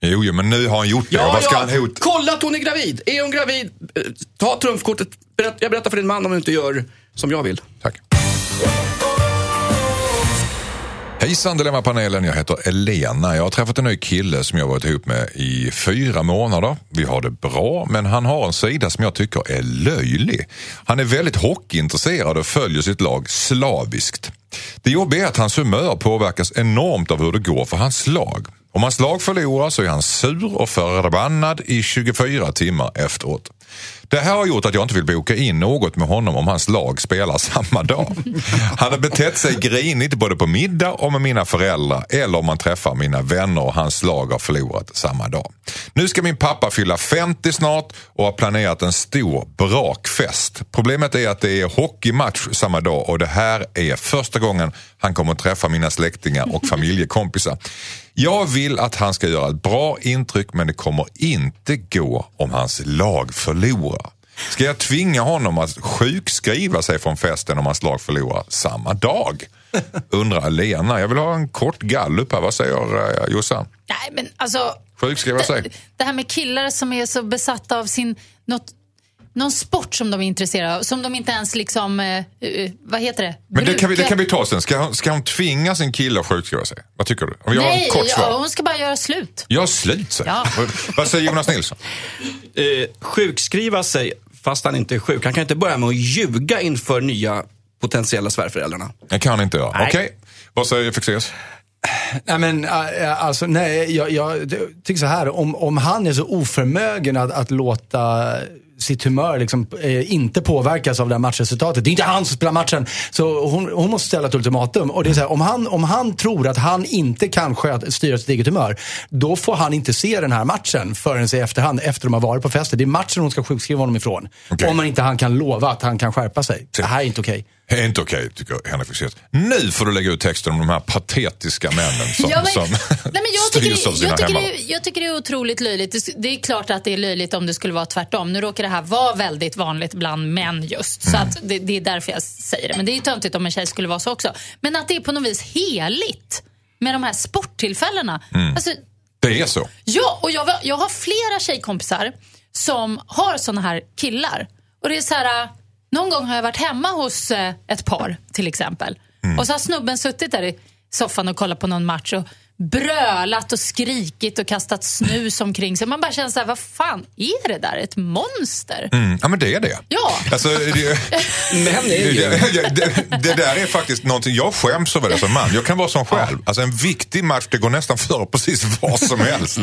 Speaker 1: Jo, jo, men nu har han gjort det. Vad ska han hota?
Speaker 3: Kolla att hon är gravid. Är hon gravid, eh, ta trumfkortet. Jag berättar för din man om du inte gör som jag vill.
Speaker 1: Tack. Hejsan Dilemmapanelen, jag heter Elena. Jag har träffat en ny kille som jag varit ihop med i fyra månader. Vi har det bra, men han har en sida som jag tycker är löjlig. Han är väldigt hockeyintresserad och följer sitt lag slaviskt. Det jobbiga är att hans humör påverkas enormt av hur det går för hans lag. Om hans lag förlorar så är han sur och förbannad i 24 timmar efteråt. Det här har gjort att jag inte vill boka in något med honom om hans lag spelar samma dag. Han har betett sig grinigt både på middag och med mina föräldrar eller om man träffar mina vänner och hans lag har förlorat samma dag. Nu ska min pappa fylla 50 snart och har planerat en stor brakfest. Problemet är att det är hockeymatch samma dag och det här är första gången han kommer att träffa mina släktingar och familjekompisar. Jag vill att han ska göra ett bra intryck men det kommer inte gå om hans lag förlorar. Ska jag tvinga honom att sjukskriva sig från festen om hans lag förlorar samma dag? Undrar Lena. Jag vill ha en kort gallup här. Vad säger uh, Jossan?
Speaker 2: Nej, men alltså...
Speaker 1: Sjukskriva sig?
Speaker 2: Det, här med killar som är så besatta av sin... Något, någon sport som de är intresserade av, som de inte ens liksom... Eh, eh, vad heter det?
Speaker 1: Men det kan, vi, det kan vi ta sen. Ska hon, ska hon tvinga sin kille att sjukskriva sig? Vad tycker du? Om jag
Speaker 2: Nej,
Speaker 1: kort
Speaker 2: ja, hon ska bara göra slut.
Speaker 1: Jag slut sig.
Speaker 2: Ja.
Speaker 1: Vad- Vad säger Jonas Nilsson?
Speaker 3: Eh, sjukskriva sig fast han inte är sjuk. Han kan inte börja med att ljuga inför nya potentiella svärföräldrarna.
Speaker 1: Jag kan inte.
Speaker 3: Nej.
Speaker 1: Okej. Vad säger Fexeus?
Speaker 4: Nej, men äh, alltså, nej, jag, jag tycker så här. Om, om han är så oförmögen att, att låta sitt humör liksom, eh, inte påverkas av det här matchresultatet. Det är inte han som spelar matchen. Så hon, hon måste ställa ett ultimatum. Och det är så här, om, han, om han tror att han inte kan sköta, styra sitt eget humör, då får han inte se den här matchen förrän i efterhand, efter de har varit på festen. Det är matchen hon ska sjukskriva honom ifrån.
Speaker 1: Okej.
Speaker 4: Om man inte han kan lova att han kan skärpa sig. Det här är inte okej.
Speaker 1: Det är inte okej, tycker Henrik Fexeus. Nu får du lägga ut texten om de här patetiska männen som,
Speaker 2: Ja, men-
Speaker 1: som
Speaker 2: Nej,
Speaker 1: styrs av sina
Speaker 2: jag, tycker
Speaker 1: hemmar.
Speaker 2: det, jag tycker det är otroligt löjligt. Det, det är klart att det är löjligt om det skulle vara tvärtom. Nu råkar det här vara väldigt vanligt bland män just.
Speaker 1: Mm.
Speaker 2: Så att det, det är därför jag säger det. Men det är ju töntigt om en tjej skulle vara så också. Men att det är på något vis heligt med de här sporttillfällena.
Speaker 1: Mm.
Speaker 2: Alltså,
Speaker 1: Det är så.
Speaker 2: Ja, och jag, jag har flera tjejkompisar som har såna här killar. Och det är så här, någon gång har jag varit hemma hos eh, ett par till exempel. Och så har snubben suttit där i soffan och kollat på någon match och brölat och skrikit och kastat snus omkring sig. Man bara känner så här, vad fan är det där? Ett monster?
Speaker 1: Mm. Ja, men det är det.
Speaker 2: Ja.
Speaker 1: Alltså, det,
Speaker 3: Men är ju...
Speaker 1: det, det, det där är faktiskt någonting, jag skäms över det som man. Jag kan vara som själv. Alltså en viktig match, det går nästan före precis vad som helst.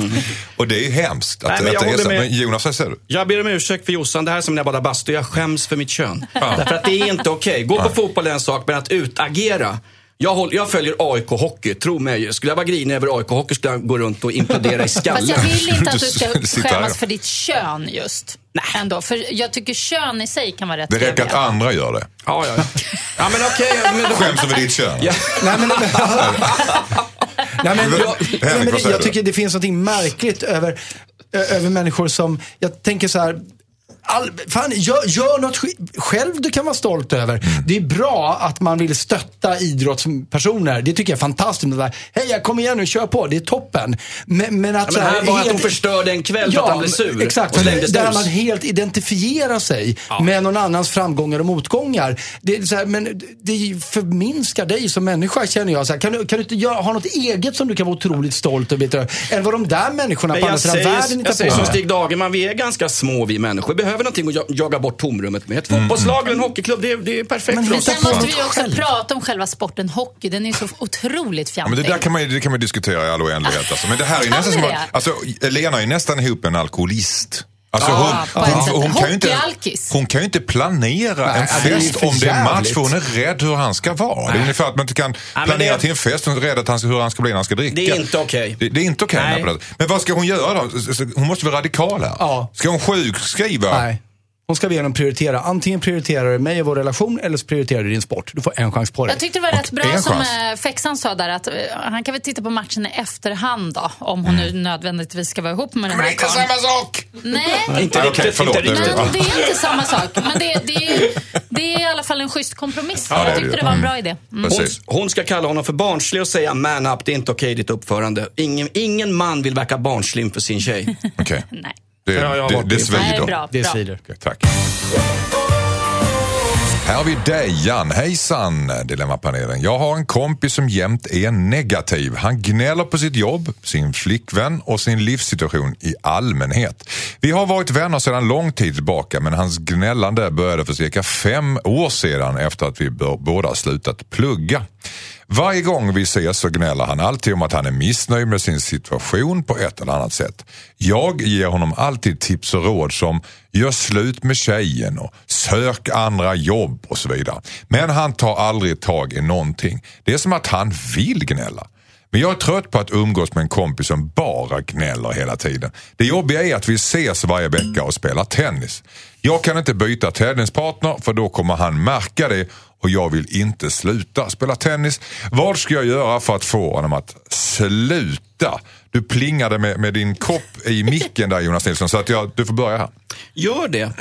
Speaker 1: Och det är hemskt att,
Speaker 3: Nej, men jag
Speaker 1: att det är så.
Speaker 3: med.
Speaker 1: Men Jonas, vad säger du?
Speaker 3: Jag ber om ursäkt för Jossan, det här är som när jag badar bastu. Jag skäms för mitt kön. Därför att det är inte okej. Gå på fotboll är en sak, men att utagera. Jag, håll, jag följer AIK Hockey, tro mig. Skulle jag vara grinig över AIK Hockey skulle jag gå runt och implodera i
Speaker 2: Fast
Speaker 3: skallen.
Speaker 2: jag vill inte att du ska skämmas för ditt kön just. Ändå. För jag tycker kön i sig kan vara rätt
Speaker 1: Det räcker att andra gör det.
Speaker 3: Ja, ja, ja. ja men okej. men då-
Speaker 1: Skäms över ditt kön.
Speaker 3: Ja.
Speaker 4: Nej, men, nej, men, jag, nej, men jag tycker det finns något märkligt över, över människor som, jag tänker så här, all, fan, gör, gör något själv du kan vara stolt över.
Speaker 1: Mm.
Speaker 4: Det är bra att man vill stötta idrottspersoner. Det tycker jag är fantastiskt. Det där, Hej, kom igen nu, kör på. Det är toppen. Men, men att
Speaker 3: Ja, men
Speaker 4: här,
Speaker 3: här var att
Speaker 4: helt-
Speaker 3: hon förstörde en kväll för att han blev sur.
Speaker 4: Exakt,
Speaker 3: och
Speaker 4: där, där man helt identifierar sig med någon annans framgångar och motgångar. Det, är så här, men det förminskar dig som människa känner jag. Så här, kan, du, kan du inte göra, ha något eget som du kan vara otroligt stolt över? Än vad de där människorna
Speaker 3: Men
Speaker 4: på andra
Speaker 3: jag
Speaker 4: sidan
Speaker 3: säger,
Speaker 4: världen
Speaker 3: jag
Speaker 4: hittar
Speaker 3: säger
Speaker 4: på.
Speaker 3: som Stig Dagerman, vi är ganska små vi människor. Vi behöver någonting att ja- jaga bort tomrummet med. Ett fotbollslag eller en hockeyklubb, det är, det är perfekt
Speaker 4: Men
Speaker 3: för oss.
Speaker 2: Sen måste vi också
Speaker 4: själv.
Speaker 2: prata om själva sporten hockey. Den är så otroligt
Speaker 1: Ja, men det
Speaker 2: fjantig.
Speaker 1: där kan man, det kan man diskutera i all oändlighet. Alltså. Men det här är nästan som att, alltså, Lena är nästan ihop med en alkoholist. Alltså
Speaker 2: Ja, på
Speaker 1: hon, hon, hon, kan ju inte, hon kan ju inte planera
Speaker 4: Nej,
Speaker 1: en
Speaker 4: det
Speaker 1: fest
Speaker 4: för
Speaker 1: om det är match för hon är rädd hur han ska vara. Det är ungefär att man inte kan planera
Speaker 3: det-
Speaker 1: till en fest och är rädd att han, hur han ska bli när han ska dricka.
Speaker 3: Det är inte okej.
Speaker 1: Det, det är inte okej.
Speaker 3: Nej.
Speaker 1: nej. Men vad ska hon göra då? Hon måste vara radikal här.
Speaker 4: Ja.
Speaker 1: Ska hon sjukskriva?
Speaker 4: Nej. Hon ska be honom prioritera. Antingen prioriterar du mig och vår relation eller så prioriterar du din sport. Du får en chans på dig.
Speaker 2: Jag tyckte det var rätt bra som
Speaker 1: chans.
Speaker 2: eh, Fexan sa där att eh, han kan väl titta på matchen i efterhand då. Om hon nu nödvändigtvis ska vara ihop med den
Speaker 1: Men det är
Speaker 2: här
Speaker 1: inte
Speaker 2: karln.
Speaker 1: samma sak!
Speaker 2: Nej,
Speaker 3: Inte
Speaker 1: Nej,
Speaker 3: riktigt.
Speaker 1: okej, förlåt.
Speaker 3: inte riktigt.
Speaker 2: men det är inte samma sak. Men det, det, är, det är i alla fall en schysst kompromiss.
Speaker 1: Ja,
Speaker 2: jag tyckte det var en bra idé. Mm.
Speaker 3: Hon, hon ska kalla honom för barnslig och säga man up, det är inte okej ditt uppförande. Ingen, ingen man vill verka barnslig inför sin tjej.
Speaker 1: Okej.
Speaker 2: Nej.
Speaker 1: Det,
Speaker 3: Ja, jag har
Speaker 1: det, det.
Speaker 2: Nej,
Speaker 1: svider.
Speaker 2: bra.
Speaker 4: Det svider.
Speaker 1: Okej, tack. Här har vi Dejan. Hejsan, Dilemmapanelen. Jag har en kompis som jämt är negativ. Han gnäller på sitt jobb, sin flickvän och sin livssituation i allmänhet. Vi har varit vänner sedan lång tid tillbaka men hans gnällande började för cirka fem år sedan efter att vi båda slutat plugga. Varje gång vi ses så gnäller han alltid om att han är missnöjd med sin situation på ett eller annat sätt. Jag ger honom alltid tips och råd som gör slut med tjejen och sök andra jobb och så vidare. Men han tar aldrig tag i någonting. Det är som att han vill gnälla. Men jag är trött på att umgås med en kompis som bara gnäller hela tiden. Det jobbiga är att vi ses varje vecka och spelar tennis. Jag kan inte byta tennispartner för då kommer han märka det och jag vill inte sluta spela tennis. Vad ska jag göra för att få honom att sluta? Du plingade med, med din kopp i micken där Jonas Nilsson så att jag, du får börja här.
Speaker 3: Gör det.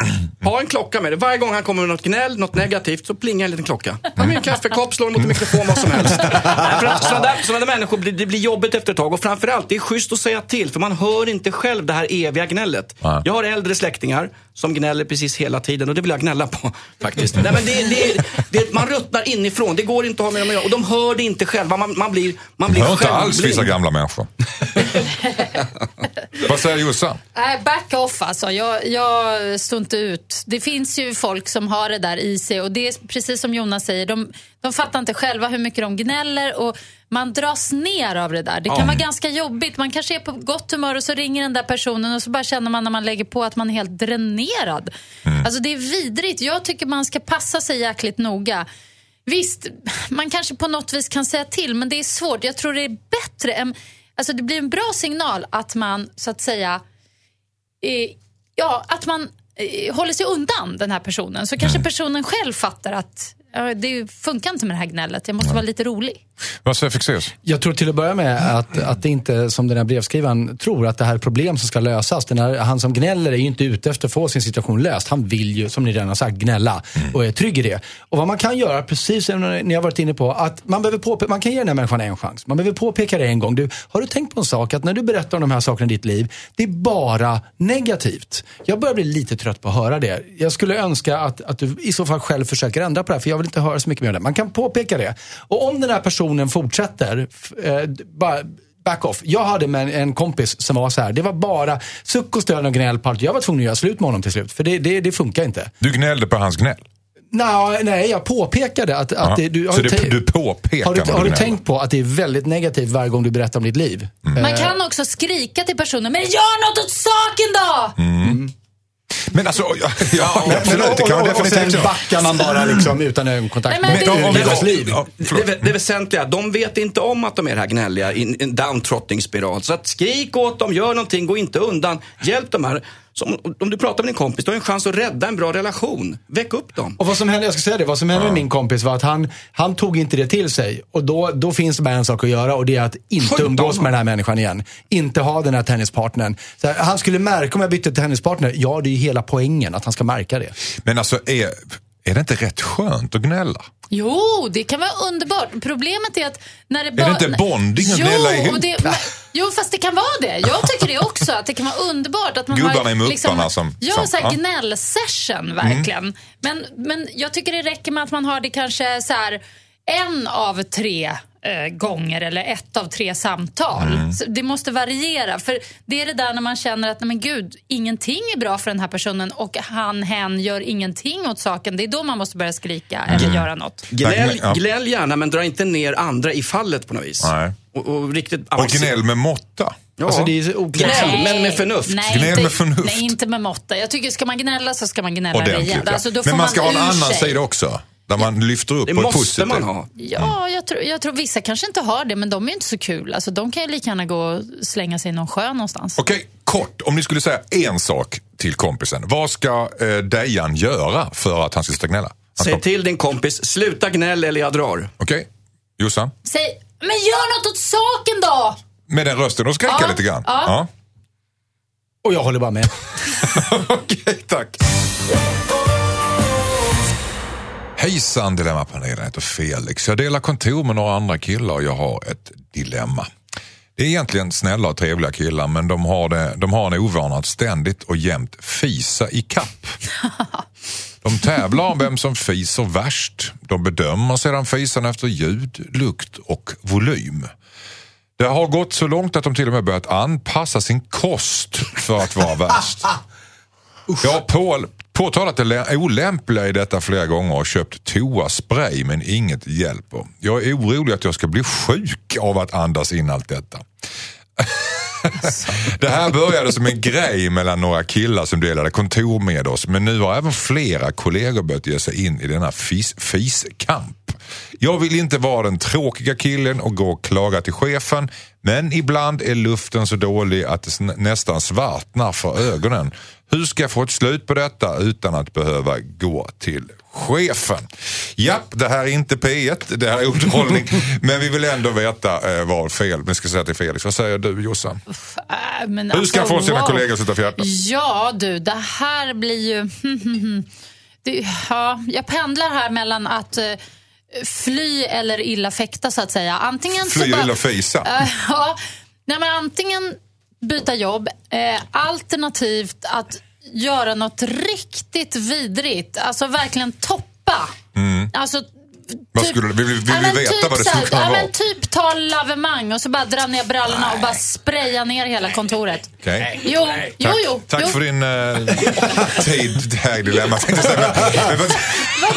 Speaker 3: Ha en klocka med dig. Varje gång han kommer med något gnäll, något negativt, så plingar en liten klocka. Ta med en kaffekopp, slå mot en mikrofon, vad som helst. Sådana där, sådana där människor, blir- det blir jobbigt efter ett tag. Och framförallt, det är schysst att säga till, för man hör inte själv det här eviga gnället. Jag har äldre släktingar som gnäller precis hela tiden och det vill jag gnälla på faktiskt. Nej, men det, det, det, man ruttnar inifrån, det går inte att ha med dem att göra. Och de hör det inte själva, man, man blir, man blir
Speaker 1: Hör inte alls vissa gamla människor. Vad säger Jossan?
Speaker 2: Nej, back off alltså. Jag, jag står inte ut. Det finns ju folk som har det där i sig och det är precis som Jonas säger, de, de fattar inte själva hur mycket de gnäller och man dras ner av det där. Det kan vara ganska jobbigt. Man kanske är på gott humör och så ringer den där personen och så bara känner man när man lägger på att man är helt dränerad. Alltså det är vidrigt. Jag tycker man ska passa sig jäkligt noga. Visst, man kanske på något vis kan säga till, men det är svårt. Jag tror det är bättre än... Alltså det blir en bra signal att man, så att säga, eh, ja, att man eh, håller sig undan den här personen. Så kanske personen själv fattar att det funkar inte med det här gnället. Jag måste vara lite rolig.
Speaker 1: Vad säger Fexeus?
Speaker 4: Jag tror till att börja med att, att det inte, som den här brevskrivaren tror, att det här är problem som ska lösas. Den här, han som gnäller är ju inte ute efter att få sin situation löst. Han vill ju, som ni redan har sagt, gnälla och är trygg i det. Och vad man kan göra, precis som ni har varit inne på, att man, behöver påpe- man kan ge den här människan en chans. Man behöver påpeka det en gång. Du, har du tänkt på en sak, att när du berättar om de här sakerna i ditt liv, det är bara negativt. Jag börjar bli lite trött på att höra det. Jag skulle önska att, att du i så fall själv försöker ändra på det här, för jag vill inte höra så mycket mer om det. Man kan påpeka det. Och om den här personen fortsätter, eh, bara back off. Jag hade med en, kompis som var så här. Det var bara suck och stön och gnäll på allt. Jag var tvungen att göra slut med honom till slut, för det, det, det funkar inte.
Speaker 1: Du gnällde på hans gnäll.
Speaker 4: Nej, nej jag påpekade att, att det, du, har
Speaker 1: Så
Speaker 4: du
Speaker 1: det, du påpekar
Speaker 4: har du, har du tänkt på att det är väldigt negativt varje gång du berättar om ditt liv?
Speaker 2: Man kan också skrika till personen, men gör något åt saken då!
Speaker 1: Men alltså, ja, ja, absolut, det kan man
Speaker 4: och, och,
Speaker 1: definitivt
Speaker 4: sen backar man bara liksom utan ögonkontakt med deras liv.
Speaker 1: Ja,
Speaker 3: Det, det väsentliga, de vet inte om att de är det här gnälliga i en downtrotting-spiral. Så att skrik åt dem, gör någonting, gå inte undan. Hjälp dem här. Så om, om du pratar med din kompis, du har en chans att rädda en bra relation. Väck upp dem.
Speaker 4: Och vad som hände, jag ska säga det, vad som hände med min kompis var att han, han tog inte det till sig. Och då, då finns det bara en sak att göra och det är att inte
Speaker 3: Skjut
Speaker 4: umgås
Speaker 3: honom.
Speaker 4: med den här människan igen. Inte ha den här tennispartnern. Så här, han skulle märka om jag bytte tennispartner. Ja, det är ju hela poängen att han ska märka det.
Speaker 1: Men alltså, är, är det inte rätt skönt att gnälla?
Speaker 2: Jo, det kan vara underbart. Problemet är att när det
Speaker 1: det inte bonding att gnälla ihop?
Speaker 2: det, men, jo, fast det kan vara det. Jag tycker det också. Att det kan vara underbart. Att man
Speaker 1: Gubbarna
Speaker 2: har,
Speaker 1: i Mupparna som-
Speaker 2: Ja,
Speaker 1: som-
Speaker 2: så här
Speaker 1: ja. Mm.
Speaker 2: gnällsession verkligen. Men, men jag tycker det räcker med att man har det kanske så här en av tre eh, gånger eller ett av tre samtal.
Speaker 1: Mm.
Speaker 2: Så det måste variera. För det är det där när man känner att nej men gud, ingenting är bra för den här personen och han, hen gör ingenting åt saken. Det är då man måste börja skrika eller göra något.
Speaker 3: Gnäll,
Speaker 1: Ja.
Speaker 3: gnäll gärna, men dra inte ner andra i fallet på något vis.
Speaker 1: Nej.
Speaker 3: Och, och riktigt
Speaker 1: Och gnäll med måtta.
Speaker 3: Ja.
Speaker 4: Alltså, det är så oklart.
Speaker 3: Gnäll, men med förnuft.
Speaker 2: Nej,
Speaker 1: Gnäll
Speaker 2: inte,
Speaker 1: med förnuft.
Speaker 2: Nej, inte med måtta. Jag tycker ska man gnälla så ska man gnälla
Speaker 1: Ordentligt.
Speaker 2: rejält.
Speaker 1: Ja.
Speaker 2: Alltså,
Speaker 1: Men man ska ha en annan
Speaker 2: sig.
Speaker 1: sida också. Där man lyfter upp
Speaker 3: Det
Speaker 1: på ett
Speaker 3: måste
Speaker 1: positivt.
Speaker 3: man ha.
Speaker 2: Ja, jag tror, jag tror vissa kanske inte har det, men de är inte så kul. Alltså, de kan ju lika gärna gå och slänga sig i någon sjö någonstans.
Speaker 1: Okej, kort. Om ni skulle säga en sak till kompisen. Vad ska eh, Dejan göra för att han ska sluta gnälla? Han ska-
Speaker 3: Säg till din kompis, sluta gnäll eller jag drar.
Speaker 1: Okej, Jossan?
Speaker 2: Säg, men gör något åt saken då!
Speaker 1: Med den rösten och skrika
Speaker 2: Ja,
Speaker 1: lite grann?
Speaker 2: ja.
Speaker 4: Och jag håller bara med.
Speaker 1: Okej, tack. Hejsan Dilemmapanelen, jag heter Felix. Jag delar kontor med några andra killar och jag har ett dilemma. Det är egentligen snälla och trevliga killar men de har, det, de har en ovana att ständigt och jämt fisa i kapp. De tävlar om vem som fiser värst. De bedömer sedan fisan efter ljud, lukt och volym. Det har gått så långt att de till och med börjat anpassa sin kost för att vara värst. Jag har påtalat det olämpliga i detta flera gånger och köpt toaspray men inget hjälper. Jag är orolig att jag ska bli sjuk av att andas in allt detta. Det här började som en grej mellan några killar som delade kontor med oss men nu har även flera kollegor börjat ge sig in i denna fis, fiskamp. Jag vill inte vara den tråkiga killen och gå och klaga till chefen men ibland är luften så dålig att det nästan svartnar för ögonen. Hur ska jag få ett slut på detta utan att behöva gå till chefen? Japp, det här är inte P1, det här är underhållning men vi vill ändå veta eh, vad fel. Men ska säga till Felix, vad säger du Jossan?
Speaker 2: Äh,
Speaker 1: Hur ska han få
Speaker 2: alltså,
Speaker 1: sina
Speaker 2: wow.
Speaker 1: kollegor att sluta fjärta?
Speaker 2: Ja du, det här blir ju... det, ja, jag pendlar här mellan att eh, fly eller illa fäkta så att säga. Antingen så
Speaker 1: Fly
Speaker 2: bara-
Speaker 1: eller fisa?
Speaker 2: Ja, nej, men antingen byta jobb, eh, alternativt att göra något riktigt vidrigt. Alltså verkligen toppa. Alltså,
Speaker 1: Mm. Vad skulle du- vill vi- vill vi
Speaker 2: men
Speaker 1: veta vad det skulle
Speaker 2: här,
Speaker 1: kunna vara?
Speaker 2: Typ ta lavemang och så bara dra ner brallorna och bara spraya ner hela kontoret.
Speaker 1: Okej.
Speaker 2: Jo, jo,
Speaker 1: Tack,
Speaker 2: jo.
Speaker 1: tack
Speaker 2: jo.
Speaker 1: för din uh, tid här i Dilemma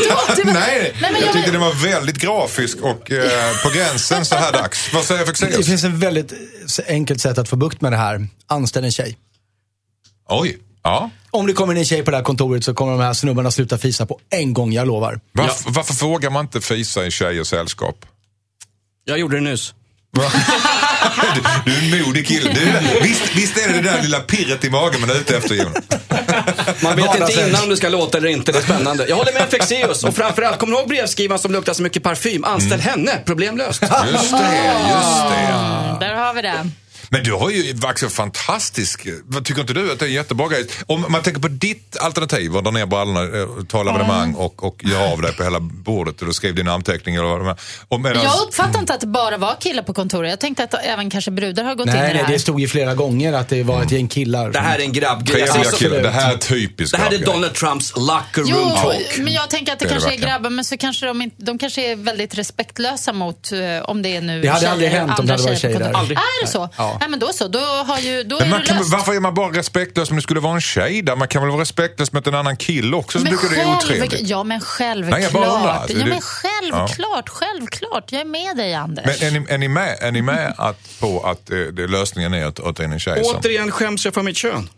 Speaker 1: jag
Speaker 2: Vadå? Det var-
Speaker 1: nej, jag
Speaker 2: jag-
Speaker 1: tyckte den var väldigt grafisk och eh, på gränsen så här dags. Vad säger
Speaker 4: Det
Speaker 1: Fexeus?
Speaker 4: finns en väldigt enkelt sätt att få bukt med det här. Anställ en tjej.
Speaker 1: Oj, ja.
Speaker 4: Om det kommer in en tjej på det här kontoret så kommer de här snubbarna sluta fisa på en gång, jag lovar.
Speaker 1: Varför, varför vågar man inte fisa i tjejers sällskap?
Speaker 3: Jag gjorde det nyss.
Speaker 1: Du, du är en modig kille. Du, visst, visst är det det där lilla pirret i magen man är ute efter Jon?
Speaker 3: Man vet inte
Speaker 4: Vardagshelg.
Speaker 3: innan om det ska låta eller inte. Det är spännande. Jag håller med Fexeus. Och framförallt, kommer du ihåg brevskrivaren som luktar så mycket parfym? Anställ henne. Problem löst.
Speaker 1: Just det, just det.
Speaker 2: Mm, där har vi det.
Speaker 1: Men du har ju varit fantastisk. Vad Tycker inte du att det är en jättebra grej? Om man tänker på ditt alternativ, att dra ner brallorna, eh, ta lavemang och, och göra av dig på hela bordet och du skrev din anteckning eller vad. Och medans,
Speaker 2: Jag uppfattar inte att det bara var killar på kontoret. Jag tänkte att även kanske brudar har gått in i
Speaker 4: Nej,
Speaker 2: det
Speaker 4: nej,
Speaker 2: här.
Speaker 4: det stod ju flera gånger att det var ett gäng killar.
Speaker 3: Det här är en grabbgrej. Alltså.
Speaker 1: Det här är typiskt
Speaker 3: Det här är. Donald Trumps locker
Speaker 2: Jo,
Speaker 3: room talk.
Speaker 2: men jag tänker att det,
Speaker 1: Det är det
Speaker 2: kanske är grabbar, men så kanske de, inte, de kanske är väldigt respektlösa mot, eh, om det är nu
Speaker 4: Det hade
Speaker 2: tjejer,
Speaker 4: aldrig hänt om det hade varit
Speaker 2: tjejer
Speaker 4: där.
Speaker 3: Aldrig.
Speaker 2: Är det så?
Speaker 4: Ja.
Speaker 2: Nej, men då så. Då, har ju, då
Speaker 1: Men
Speaker 2: är
Speaker 1: man
Speaker 2: det
Speaker 1: kan,
Speaker 2: löst.
Speaker 1: varför är man bara respektlös om det skulle vara en tjej där? Man kan väl vara respektlös mot en annan kille också som tycker det är otrevligt?
Speaker 2: Ja, men självklart.
Speaker 1: Nej, jag bara undrar. Alltså,
Speaker 2: ja,
Speaker 1: det-
Speaker 2: men självklart, självklart. Jag är med dig, Anders.
Speaker 1: Men är ni, är ni med, är ni med att, på att eh, det, lösningen är att, att ta in en tjej som...
Speaker 3: Återigen skäms jag för mitt kön.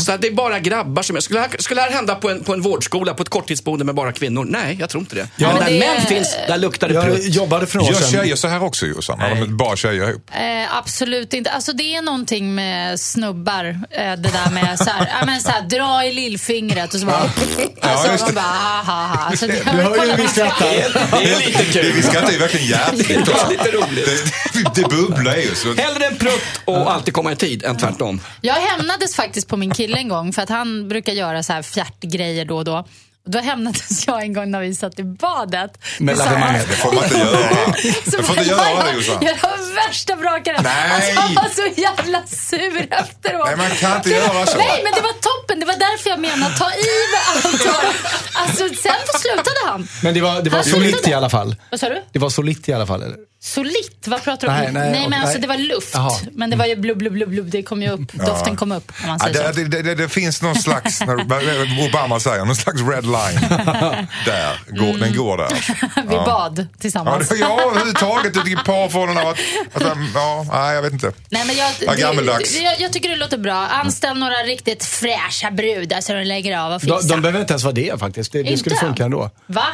Speaker 3: Så att det är bara grabbar som... Skulle det här, skulle det här hända på en, på en vårdskola, på ett korttidsboende med bara kvinnor? Nej, jag tror inte det.
Speaker 4: Ja,
Speaker 3: men där
Speaker 2: det-
Speaker 3: män finns, där luktar det
Speaker 4: Jag
Speaker 3: prutt.
Speaker 4: jobbade för några år
Speaker 1: Gör tjejer så här också Jossan? Har de bara tjejer ihop?
Speaker 2: Eh, absolut inte. Alltså det är någonting med snubbar. Eh, det där med så här, ja, men så här, dra i lillfingret och så bara... alltså,
Speaker 1: just
Speaker 2: man
Speaker 1: det.
Speaker 2: bara, ha, ha, ha. Alltså, det,
Speaker 4: Du hör ju hur vi skrattar.
Speaker 3: Det är lite
Speaker 1: Det vi
Speaker 3: kul.
Speaker 1: skrattar ju verkligen hjärtligt också.
Speaker 3: lite roligt.
Speaker 1: Det, det bubblar ju. Så.
Speaker 3: Hellre en prutt och alltid komma i tid än tvärtom.
Speaker 2: Jag hämnades faktiskt på min kille en gång för att han brukar göra så här fjärtgrejer då och då. Då hämnades jag en gång när vi satt i badet.
Speaker 4: Med
Speaker 2: Så här-.
Speaker 1: Det får man inte göra.
Speaker 2: Så
Speaker 1: Du får inte
Speaker 2: jag-
Speaker 1: göra det Jossan.
Speaker 2: Jag var värsta brakaren.
Speaker 1: Nej.
Speaker 2: Alltså, han var så jävla sur efteråt.
Speaker 1: Nej, man kan inte
Speaker 2: Det
Speaker 1: göra så.
Speaker 2: Nej, men det var toppen. Det var därför jag menar, ta i med allt. Alltså, sen slutade han.
Speaker 4: Men det var, det var
Speaker 2: Han
Speaker 4: solitt i alla fall.
Speaker 2: Vad sa du?
Speaker 4: Det var solitt i alla fall, eller?
Speaker 2: Solitt? Vad pratar du om?
Speaker 4: Nej, nej,
Speaker 2: men
Speaker 4: nej.
Speaker 2: alltså det var luft.
Speaker 4: Jaha.
Speaker 2: Men det var ju blubb, blubb, blubb, blubb. Det kom ju upp. Doften kom upp, om man
Speaker 1: Ja,
Speaker 2: säger
Speaker 1: det,
Speaker 2: så.
Speaker 1: det, det, det finns någon slags, när Obama säger, någon slags red line. Där, går, den går där.
Speaker 2: Vi bad
Speaker 1: Ja,
Speaker 2: tillsammans.
Speaker 1: det, ja överhuvudtaget i parförhållanden. Att, att, ja, nej, jag vet inte.
Speaker 2: Nej, men jag,
Speaker 1: Vad gammeldags.
Speaker 2: det, jag, jag tycker det låter bra. Anställ några riktigt fräscha brudar så de lägger av och
Speaker 4: De,
Speaker 2: fixar.
Speaker 4: de behöver inte ens vara det faktiskt. Det, det skulle funka ändå.
Speaker 2: Va?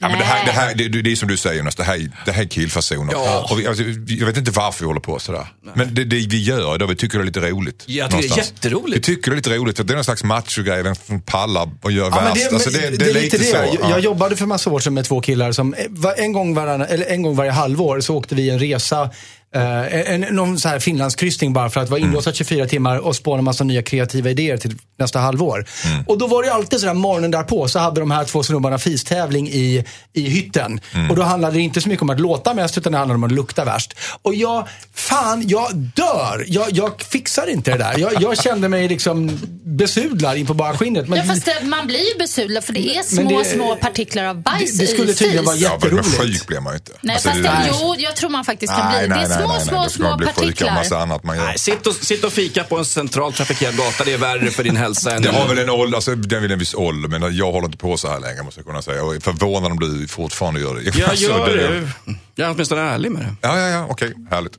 Speaker 1: Ja, men det, här,
Speaker 2: Nej.
Speaker 1: det, här, det, det är som du säger Jonas, det här, det här är killfasoner.
Speaker 3: Ja.
Speaker 1: Och vi, alltså, jag vet inte varför vi håller på sådär. Men det, det vi gör då, vi tycker det är lite roligt.
Speaker 3: Tycker det är jätteroligt.
Speaker 1: Vi tycker det är lite roligt, för det är någon slags machogrej, vem som pallar och gör
Speaker 4: Ja, men
Speaker 1: värst. alltså, det, det, är lite, så.
Speaker 4: Jag,
Speaker 1: ja.
Speaker 4: jag jobbade för massa år sedan med två killar som eh, en gång, varann, eller en gång varje halvår så åkte vi en resa Eh, en, någon så här Finlandskryssning bara för att vara inlåsta 24 timmar och spåna en massa nya kreativa idéer till nästa halvår. Och då var det alltid sådär morgonen därpå så hade de här två snubbarna fistävling i, i hytten. Och då handlade det inte så mycket om att låta mest utan det handlade om att lukta värst. Och jag, fan, jag dör. Jag, jag fixar inte det där. Jag, jag kände mig liksom besudlad in på bara skinnet. Men
Speaker 2: Ja, fast det, man blir ju besudlad för det är små,
Speaker 4: det-
Speaker 2: små partiklar av bajs
Speaker 4: det- det skulle
Speaker 2: i
Speaker 4: tydligen vara
Speaker 2: fis.
Speaker 1: Ja, men
Speaker 4: jätteroligt.
Speaker 1: sjuk blir man ju inte.
Speaker 2: Nej,
Speaker 1: Alltså,
Speaker 2: fast
Speaker 1: det-
Speaker 2: jo, jag tror man faktiskt kan bli. det är små, små,
Speaker 1: ska
Speaker 2: små
Speaker 1: man bli sjuk
Speaker 2: partiklar.
Speaker 1: massa annat man gör.
Speaker 3: Nej, sitt, och, sitt och fika på en centralt trafikerad gata, det är värre för din hälsa än...
Speaker 1: Det har väl en ålder, alltså, den vill en viss ålder, men jag håller inte på så här länge måste jag kunna säga. Och är förvånad om du fortfarande gör det.
Speaker 3: Jag
Speaker 1: Alltså,
Speaker 3: gör det. Jag är åtminstone ärlig med det.
Speaker 1: Ja, ja, ja, okej, härligt.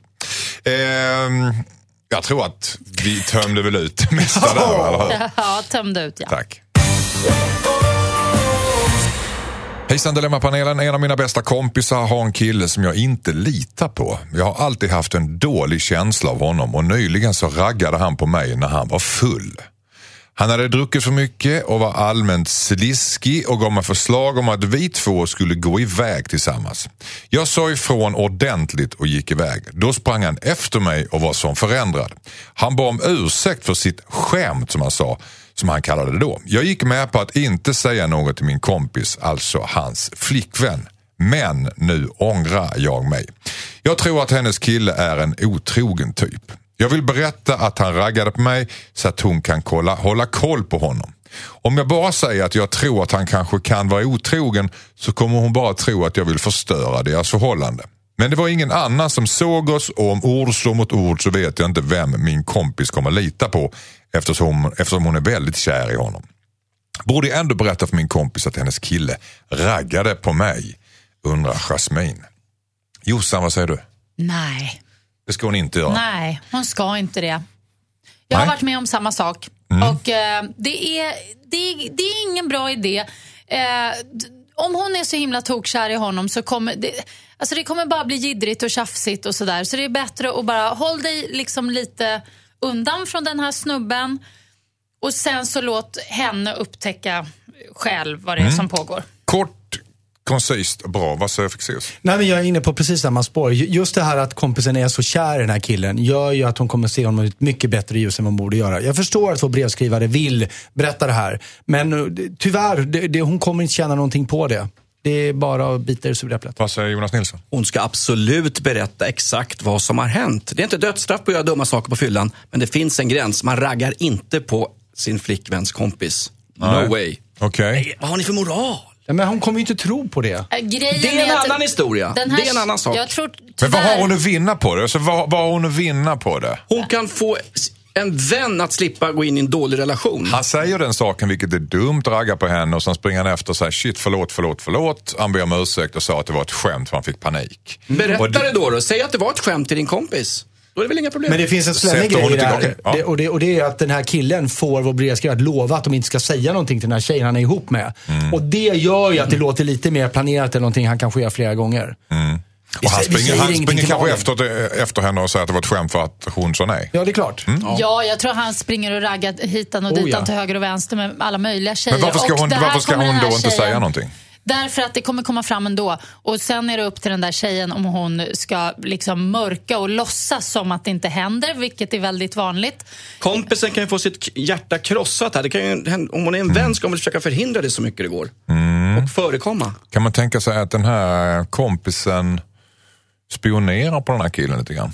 Speaker 1: Ehm, jag tror att vi tömde väl ut det mesta där, eller hur?
Speaker 2: Ja, tömde ut ja.
Speaker 1: Tack. Hejsan Dilemmapanelen. En av mina bästa kompisar har en kille som jag inte litar på. Jag har alltid haft en dålig känsla av honom och nyligen så raggade han på mig när han var full. Han hade druckit för mycket och var allmänt sliskig och gav mig förslag om att vi två skulle gå iväg tillsammans. Jag sa ifrån ordentligt och gick iväg. Då sprang han efter mig och var som förändrad. Han bad om ursäkt för sitt skämt som han sa, som han kallade det då. Jag gick med på att inte säga något till min kompis, alltså hans flickvän. Men nu ångrar jag mig. Jag tror att hennes kille är en otrogen typ. Jag vill berätta att han raggade på mig så att hon kan kolla, hålla koll på honom. Om jag bara säger att jag tror att han kanske kan vara otrogen så kommer hon bara tro att jag vill förstöra deras förhållande. Men det var ingen annan som såg oss och om ord slår mot ord så vet jag inte vem min kompis kommer lita på eftersom, eftersom hon är väldigt kär i honom. Borde jag ändå berätta för min kompis att hennes kille raggade på mig? Undrar Jasmine. Jossan, vad säger du?
Speaker 2: Nej,
Speaker 1: Det ska hon inte göra.
Speaker 2: nej, hon ska inte det. Jag har
Speaker 1: Nej.
Speaker 2: varit med om samma sak. Och eh, det, är, det, är, det är ingen bra idé. Eh, om hon är så himla tokkär i honom så kommer det, alltså det kommer bara bli jiddrigt och tjafsigt och sådär. Så det är bättre att bara håll dig liksom lite undan från den här snubben och sen så låt henne upptäcka själv vad det är som pågår.
Speaker 1: Kort, koncist och bra. Vad säger Fexeus?
Speaker 4: Nej, men jag är inne på precis samma spår. Ju- Just det här att kompisen är så kär i den här killen gör ju att hon kommer se honom i ett mycket bättre ljus än vad hon borde göra. Jag förstår att vår brevskrivare vill berätta det här. Men eh, tyvärr, det, det, hon kommer inte tjäna någonting på det. Det är bara att bita i det sura äpplet.
Speaker 1: Vad säger Jonas Nilsson?
Speaker 3: Hon ska absolut berätta exakt vad som har hänt. Det är inte dödsstraff på att göra dumma saker på fyllan, men det finns en gräns. Man raggar inte på sin flickväns kompis. No
Speaker 1: Nej.
Speaker 3: way.
Speaker 1: Okej.
Speaker 3: Vad har ni för moral?
Speaker 4: Ja, men hon kommer ju inte tro på det.
Speaker 2: Äh, Grejen
Speaker 3: Det är en annan historia.
Speaker 2: här-
Speaker 3: Det är en annan sak.
Speaker 2: Jag tror,
Speaker 1: Men vad har hon att vinna på det? Alltså, vad, vad har hon att vinna på det?
Speaker 3: Hon kan få en vän att slippa gå in i en dålig relation.
Speaker 1: Han säger den saken vilket är dumt, raggar på henne och sen springer han efter och säger shit förlåt, förlåt, förlåt. Han ber om ursäkt och sa att det var ett skämt för han fick panik.
Speaker 3: Berätta
Speaker 1: Och det-
Speaker 3: det då, då. Säg att det var ett skämt till din kompis. Då är det väl inga problem.
Speaker 4: Men det finns en slemmig grej i det här.
Speaker 1: Ja.
Speaker 4: Det, och, det, och det är att den här killen får vår brevskrivare att lova att de inte ska säga någonting till den här tjejen han är ihop med.
Speaker 1: Mm.
Speaker 4: Och det gör ju att det låter lite mer planerat än någonting han kanske gör flera gånger. Vi
Speaker 1: Och han springer, han springer kanske efter, efter henne och säger att det var ett skämt för att hon sa nej.
Speaker 4: Ja, det är klart.
Speaker 1: Mm.
Speaker 2: Ja, jag tror han springer och raggar hitan och
Speaker 4: Oh,
Speaker 2: ditan
Speaker 4: ja.
Speaker 2: till höger och vänster med alla möjliga tjejer.
Speaker 1: Men varför ska
Speaker 2: Och
Speaker 1: hon, varför ska hon då inte
Speaker 2: tjejen-
Speaker 1: säga någonting?
Speaker 2: Därför att det kommer komma fram ändå. Och sen är det upp till den där tjejen om hon ska liksom mörka och låtsas som att det inte händer, vilket är väldigt vanligt.
Speaker 3: Kompisen kan ju få sitt hjärta krossat här. Det kan ju, hända- om hon är en vän ska hon väl försöka förhindra det så mycket det går. Och förekomma.
Speaker 1: Kan man tänka sig att den här kompisen spionerar på den här killen lite grann?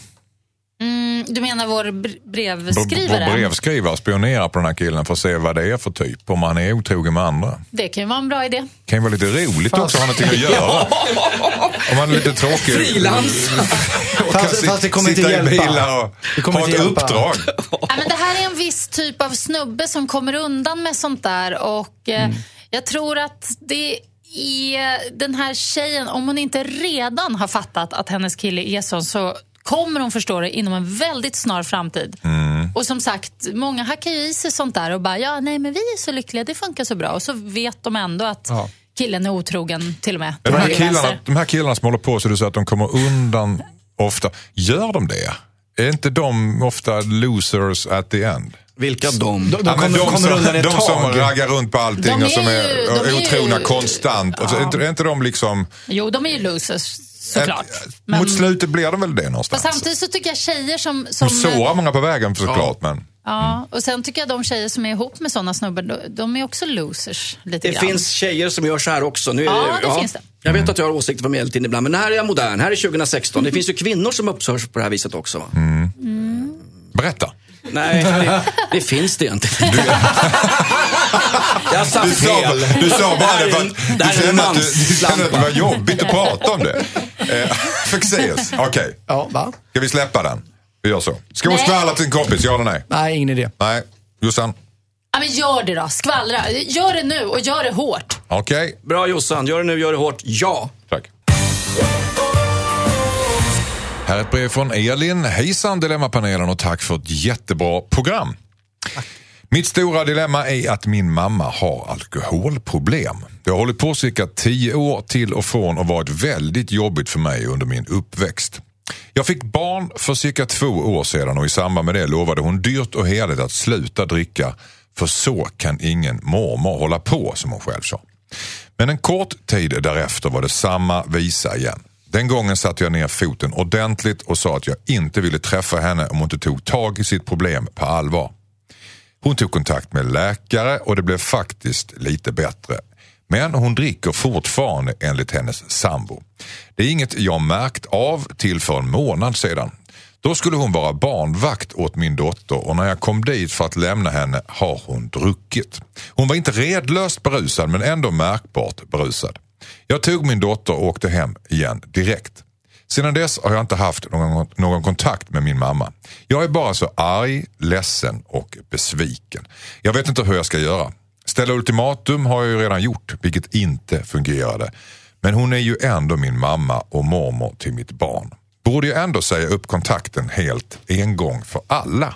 Speaker 2: Mm, Du menar vår bre-
Speaker 1: Vår
Speaker 2: brevskrivare?
Speaker 1: brevskrivare spionerar på den här killen för att se vad det är för typ. Om han är otrogen med andra.
Speaker 2: Det kan ju vara en bra idé.
Speaker 1: kan ju vara lite roligt också, ha någonting att göra. Om man är lite tråkig.
Speaker 3: Frilans.
Speaker 1: Och
Speaker 4: Fast- fast det kommer
Speaker 1: sitta
Speaker 4: inte
Speaker 1: i
Speaker 4: hjälpa.
Speaker 1: bilar och
Speaker 4: Det kommer
Speaker 1: ha ett
Speaker 4: hjälpa.
Speaker 1: uppdrag.
Speaker 2: Ja, men det här är en viss typ av snubbe som kommer undan med sånt där. Och eh, Jag tror att det är den här tjejen, om hon inte redan har fattat att hennes kille är sån så kommer hon förstå det inom en väldigt snar framtid. Och som sagt, många hackar ju i sig sånt där och bara, ja nej men vi är så lyckliga, det funkar så bra. Och så vet de ändå att
Speaker 4: Ja.
Speaker 2: killen är otrogen till och med.
Speaker 1: De här, killarna, de här killarna som håller på så du säger att de kommer undan ofta. Gör de det? Är inte de ofta losers at the end?
Speaker 3: Vilka de?
Speaker 4: De, de
Speaker 1: Ja, men
Speaker 4: kommer,
Speaker 1: de
Speaker 4: kommer
Speaker 1: som,
Speaker 4: undan ett
Speaker 1: de
Speaker 4: tag.
Speaker 1: som raggar runt på allting
Speaker 2: De är
Speaker 1: och som är,
Speaker 2: ju- de är ju-
Speaker 1: otrogna konstant. Och så, är, inte, är inte de liksom...
Speaker 2: Jo, de är ju losers såklart.
Speaker 1: Ett-
Speaker 2: Men-
Speaker 1: Mot slutet blir de väl det någonstans?
Speaker 2: Fast samtidigt så tycker jag tjejer som... som
Speaker 1: De sårar många på vägen såklart, men...
Speaker 2: Ja, och sen tycker jag de tjejer som är ihop med sådana snubbar, de, är också losers lite
Speaker 3: Det
Speaker 2: grann.
Speaker 3: finns tjejer som gör så här också. Nu är
Speaker 2: Ja, det finns det.
Speaker 3: Jag vet att jag har åsikter på medeltiden ibland, men här är jag modern. Här är 2016. Det finns ju kvinnor som uppför sig på det här viset också. Va?
Speaker 1: Berätta.
Speaker 3: Nej, det, det finns det inte. jag sa
Speaker 1: Du sa,
Speaker 3: fel.
Speaker 1: du sa bara det för att du kände, att du, du kände att det var jobbigt att prata om det. Eh, Fexeus, okej.
Speaker 4: Ja, va?
Speaker 1: Ska vi släppa den? Vi gör så. Ska hon skvallra till en kompis, ja eller nej?
Speaker 4: Nej, ingen idé.
Speaker 1: Nej. Jossan?
Speaker 2: Ja, men gör det då, skvallra. Gör det nu och gör det hårt.
Speaker 1: Okej.
Speaker 3: Bra Jossan, gör det nu, gör det hårt. Ja.
Speaker 1: Tack. Här är ett brev från Elin. Hejsan Dilemmapanelen och tack för ett jättebra program. Mitt stora dilemma är att min mamma har alkoholproblem. Det har hållit på cirka tio år till och från och varit väldigt jobbigt för mig under min uppväxt. Jag fick barn för cirka två år sedan och i samband med det lovade hon dyrt och heligt att sluta dricka för så kan ingen mormor hålla på som hon själv sa. Men en kort tid därefter var det samma visa igen. Den gången satte jag ner foten ordentligt och sa att jag inte ville träffa henne om hon inte tog tag i sitt problem på allvar. Hon tog kontakt med läkare och det blev faktiskt lite bättre. Men hon dricker fortfarande enligt hennes sambo. Det är inget jag märkt av till för en månad sedan. Då skulle hon vara barnvakt åt min dotter och när jag kom dit för att lämna henne har hon druckit. Hon var inte redlöst berusad men ändå märkbart berusad. Jag tog min dotter och åkte hem igen direkt. Sedan dess har jag inte haft någon, någon kontakt med min mamma. Jag är bara så arg, ledsen och besviken. Jag vet inte hur jag ska göra. Ställa ultimatum har jag ju redan gjort, vilket inte fungerade. Men hon är ju ändå min mamma och mormor till mitt barn. Borde jag ändå säga upp kontakten helt en gång för alla?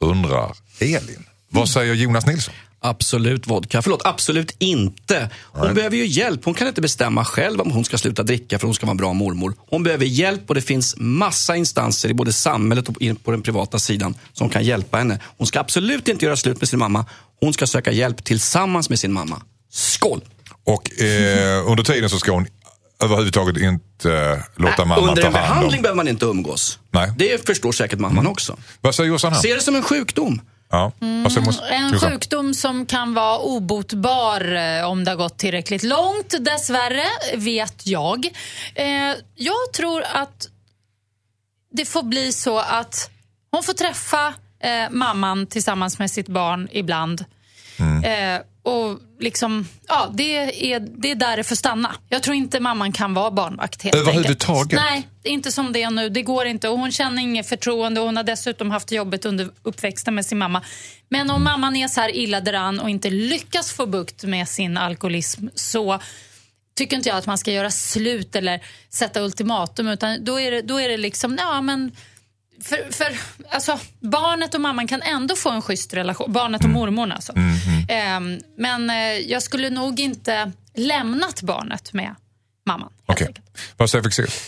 Speaker 1: Undrar Elin. Vad säger Jonas Nilsson?
Speaker 3: Absolut vodka. Förlåt, absolut inte. Hon behöver ju hjälp. Hon kan inte bestämma själv om hon ska sluta dricka för hon ska vara en bra mormor. Hon behöver hjälp och det finns massa instanser i både samhället och på den privata sidan som kan hjälpa henne. Hon ska absolut inte göra slut med sin mamma. Hon ska söka hjälp tillsammans med sin mamma. Skål!
Speaker 1: Och eh, under tiden så ska hon överhuvudtaget inte eh, låta
Speaker 3: Äh,
Speaker 1: mamman
Speaker 3: Under
Speaker 1: ta
Speaker 3: en
Speaker 1: hand om.
Speaker 3: behandling behöver man inte umgås.
Speaker 1: Nej.
Speaker 3: Det förstår säkert mamman också.
Speaker 1: Vad säger Jossan här?
Speaker 3: Se det som en sjukdom.
Speaker 1: Ja. Säger Mos-
Speaker 2: En sjukdom som kan vara obotbar eh, om det har gått tillräckligt långt, dessvärre, vet jag. Eh, jag tror att det får bli så att hon får träffa eh, mamman tillsammans med sitt barn ibland. Eh, och liksom, ja, det är, det är där det får stanna. Jag tror inte mamman kan vara barnvakt helt
Speaker 1: Överhuvudtaget?
Speaker 2: Nej, inte som det är nu. Det går inte. Och hon känner inget förtroende och hon har dessutom haft jobbet under uppväxten med sin mamma. Men om mamman är så här illa däran och inte lyckas få bukt med sin alkoholism så tycker inte jag att man ska göra slut eller sätta ultimatum utan då är det, då är det liksom, ja men för, för alltså, barnet och mamman kan ändå få en schysst relation. Barnet och
Speaker 1: Mm.
Speaker 2: mormor alltså. Ehm, men eh, jag skulle nog inte lämnat barnet med mamman.
Speaker 1: Okej.
Speaker 2: enkelt.
Speaker 1: Vad säger Fexeus?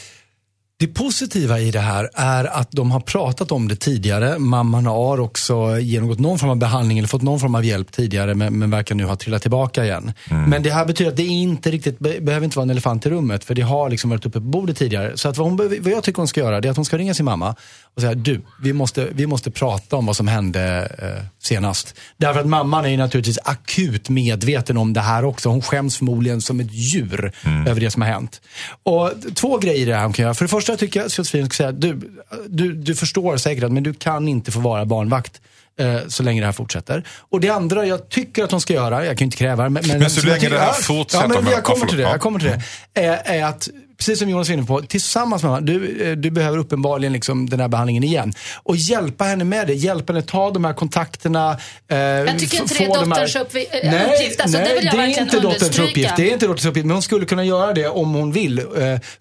Speaker 4: Det positiva i det här är att de har pratat om det tidigare. Mamman har också genomgått någon form av behandling eller fått någon form av hjälp tidigare men, men verkar nu ha trillat tillbaka igen. Men det här betyder att det inte riktigt be, behöver inte vara en elefant i rummet för det har liksom varit uppe på bordet tidigare. Så att vad, hon, vad jag tycker hon ska göra är att hon ska ringa sin mamma och säga du, vi måste, vi måste prata om vad som hände eh, senast. Därför att mamman är ju naturligtvis akut medveten om det här också. Hon skäms förmodligen som ett djur över det som har hänt. Och två grejer i det här hon kan göra. För det första tycker jag att Josefin ska säga, du, du, du förstår säkert att men du kan inte få vara barnvakt eh, så länge det här fortsätter. Och det andra jag tycker att hon ska göra, jag kan ju inte kräva det, men,
Speaker 1: Men så länge det här fortsätter
Speaker 4: Ja, men jag kommer till det. Jag kommer till det. Är, är att, precis som Jonas var inne på, tillsammans med honom, du, eh, du behöver uppenbarligen liksom den här behandlingen igen. Och hjälpa henne med det. Hjälpa henne ta de här kontakterna. Eh,
Speaker 2: Jag tycker inte det är
Speaker 4: få de här-
Speaker 2: dotterns eh,
Speaker 4: nej,
Speaker 2: uppgift. Alltså, det
Speaker 4: nej,
Speaker 2: vill jag
Speaker 4: det är inte dotterns uppgift. Det är inte dotterns uppgift, men hon skulle kunna göra det om hon vill. Eh,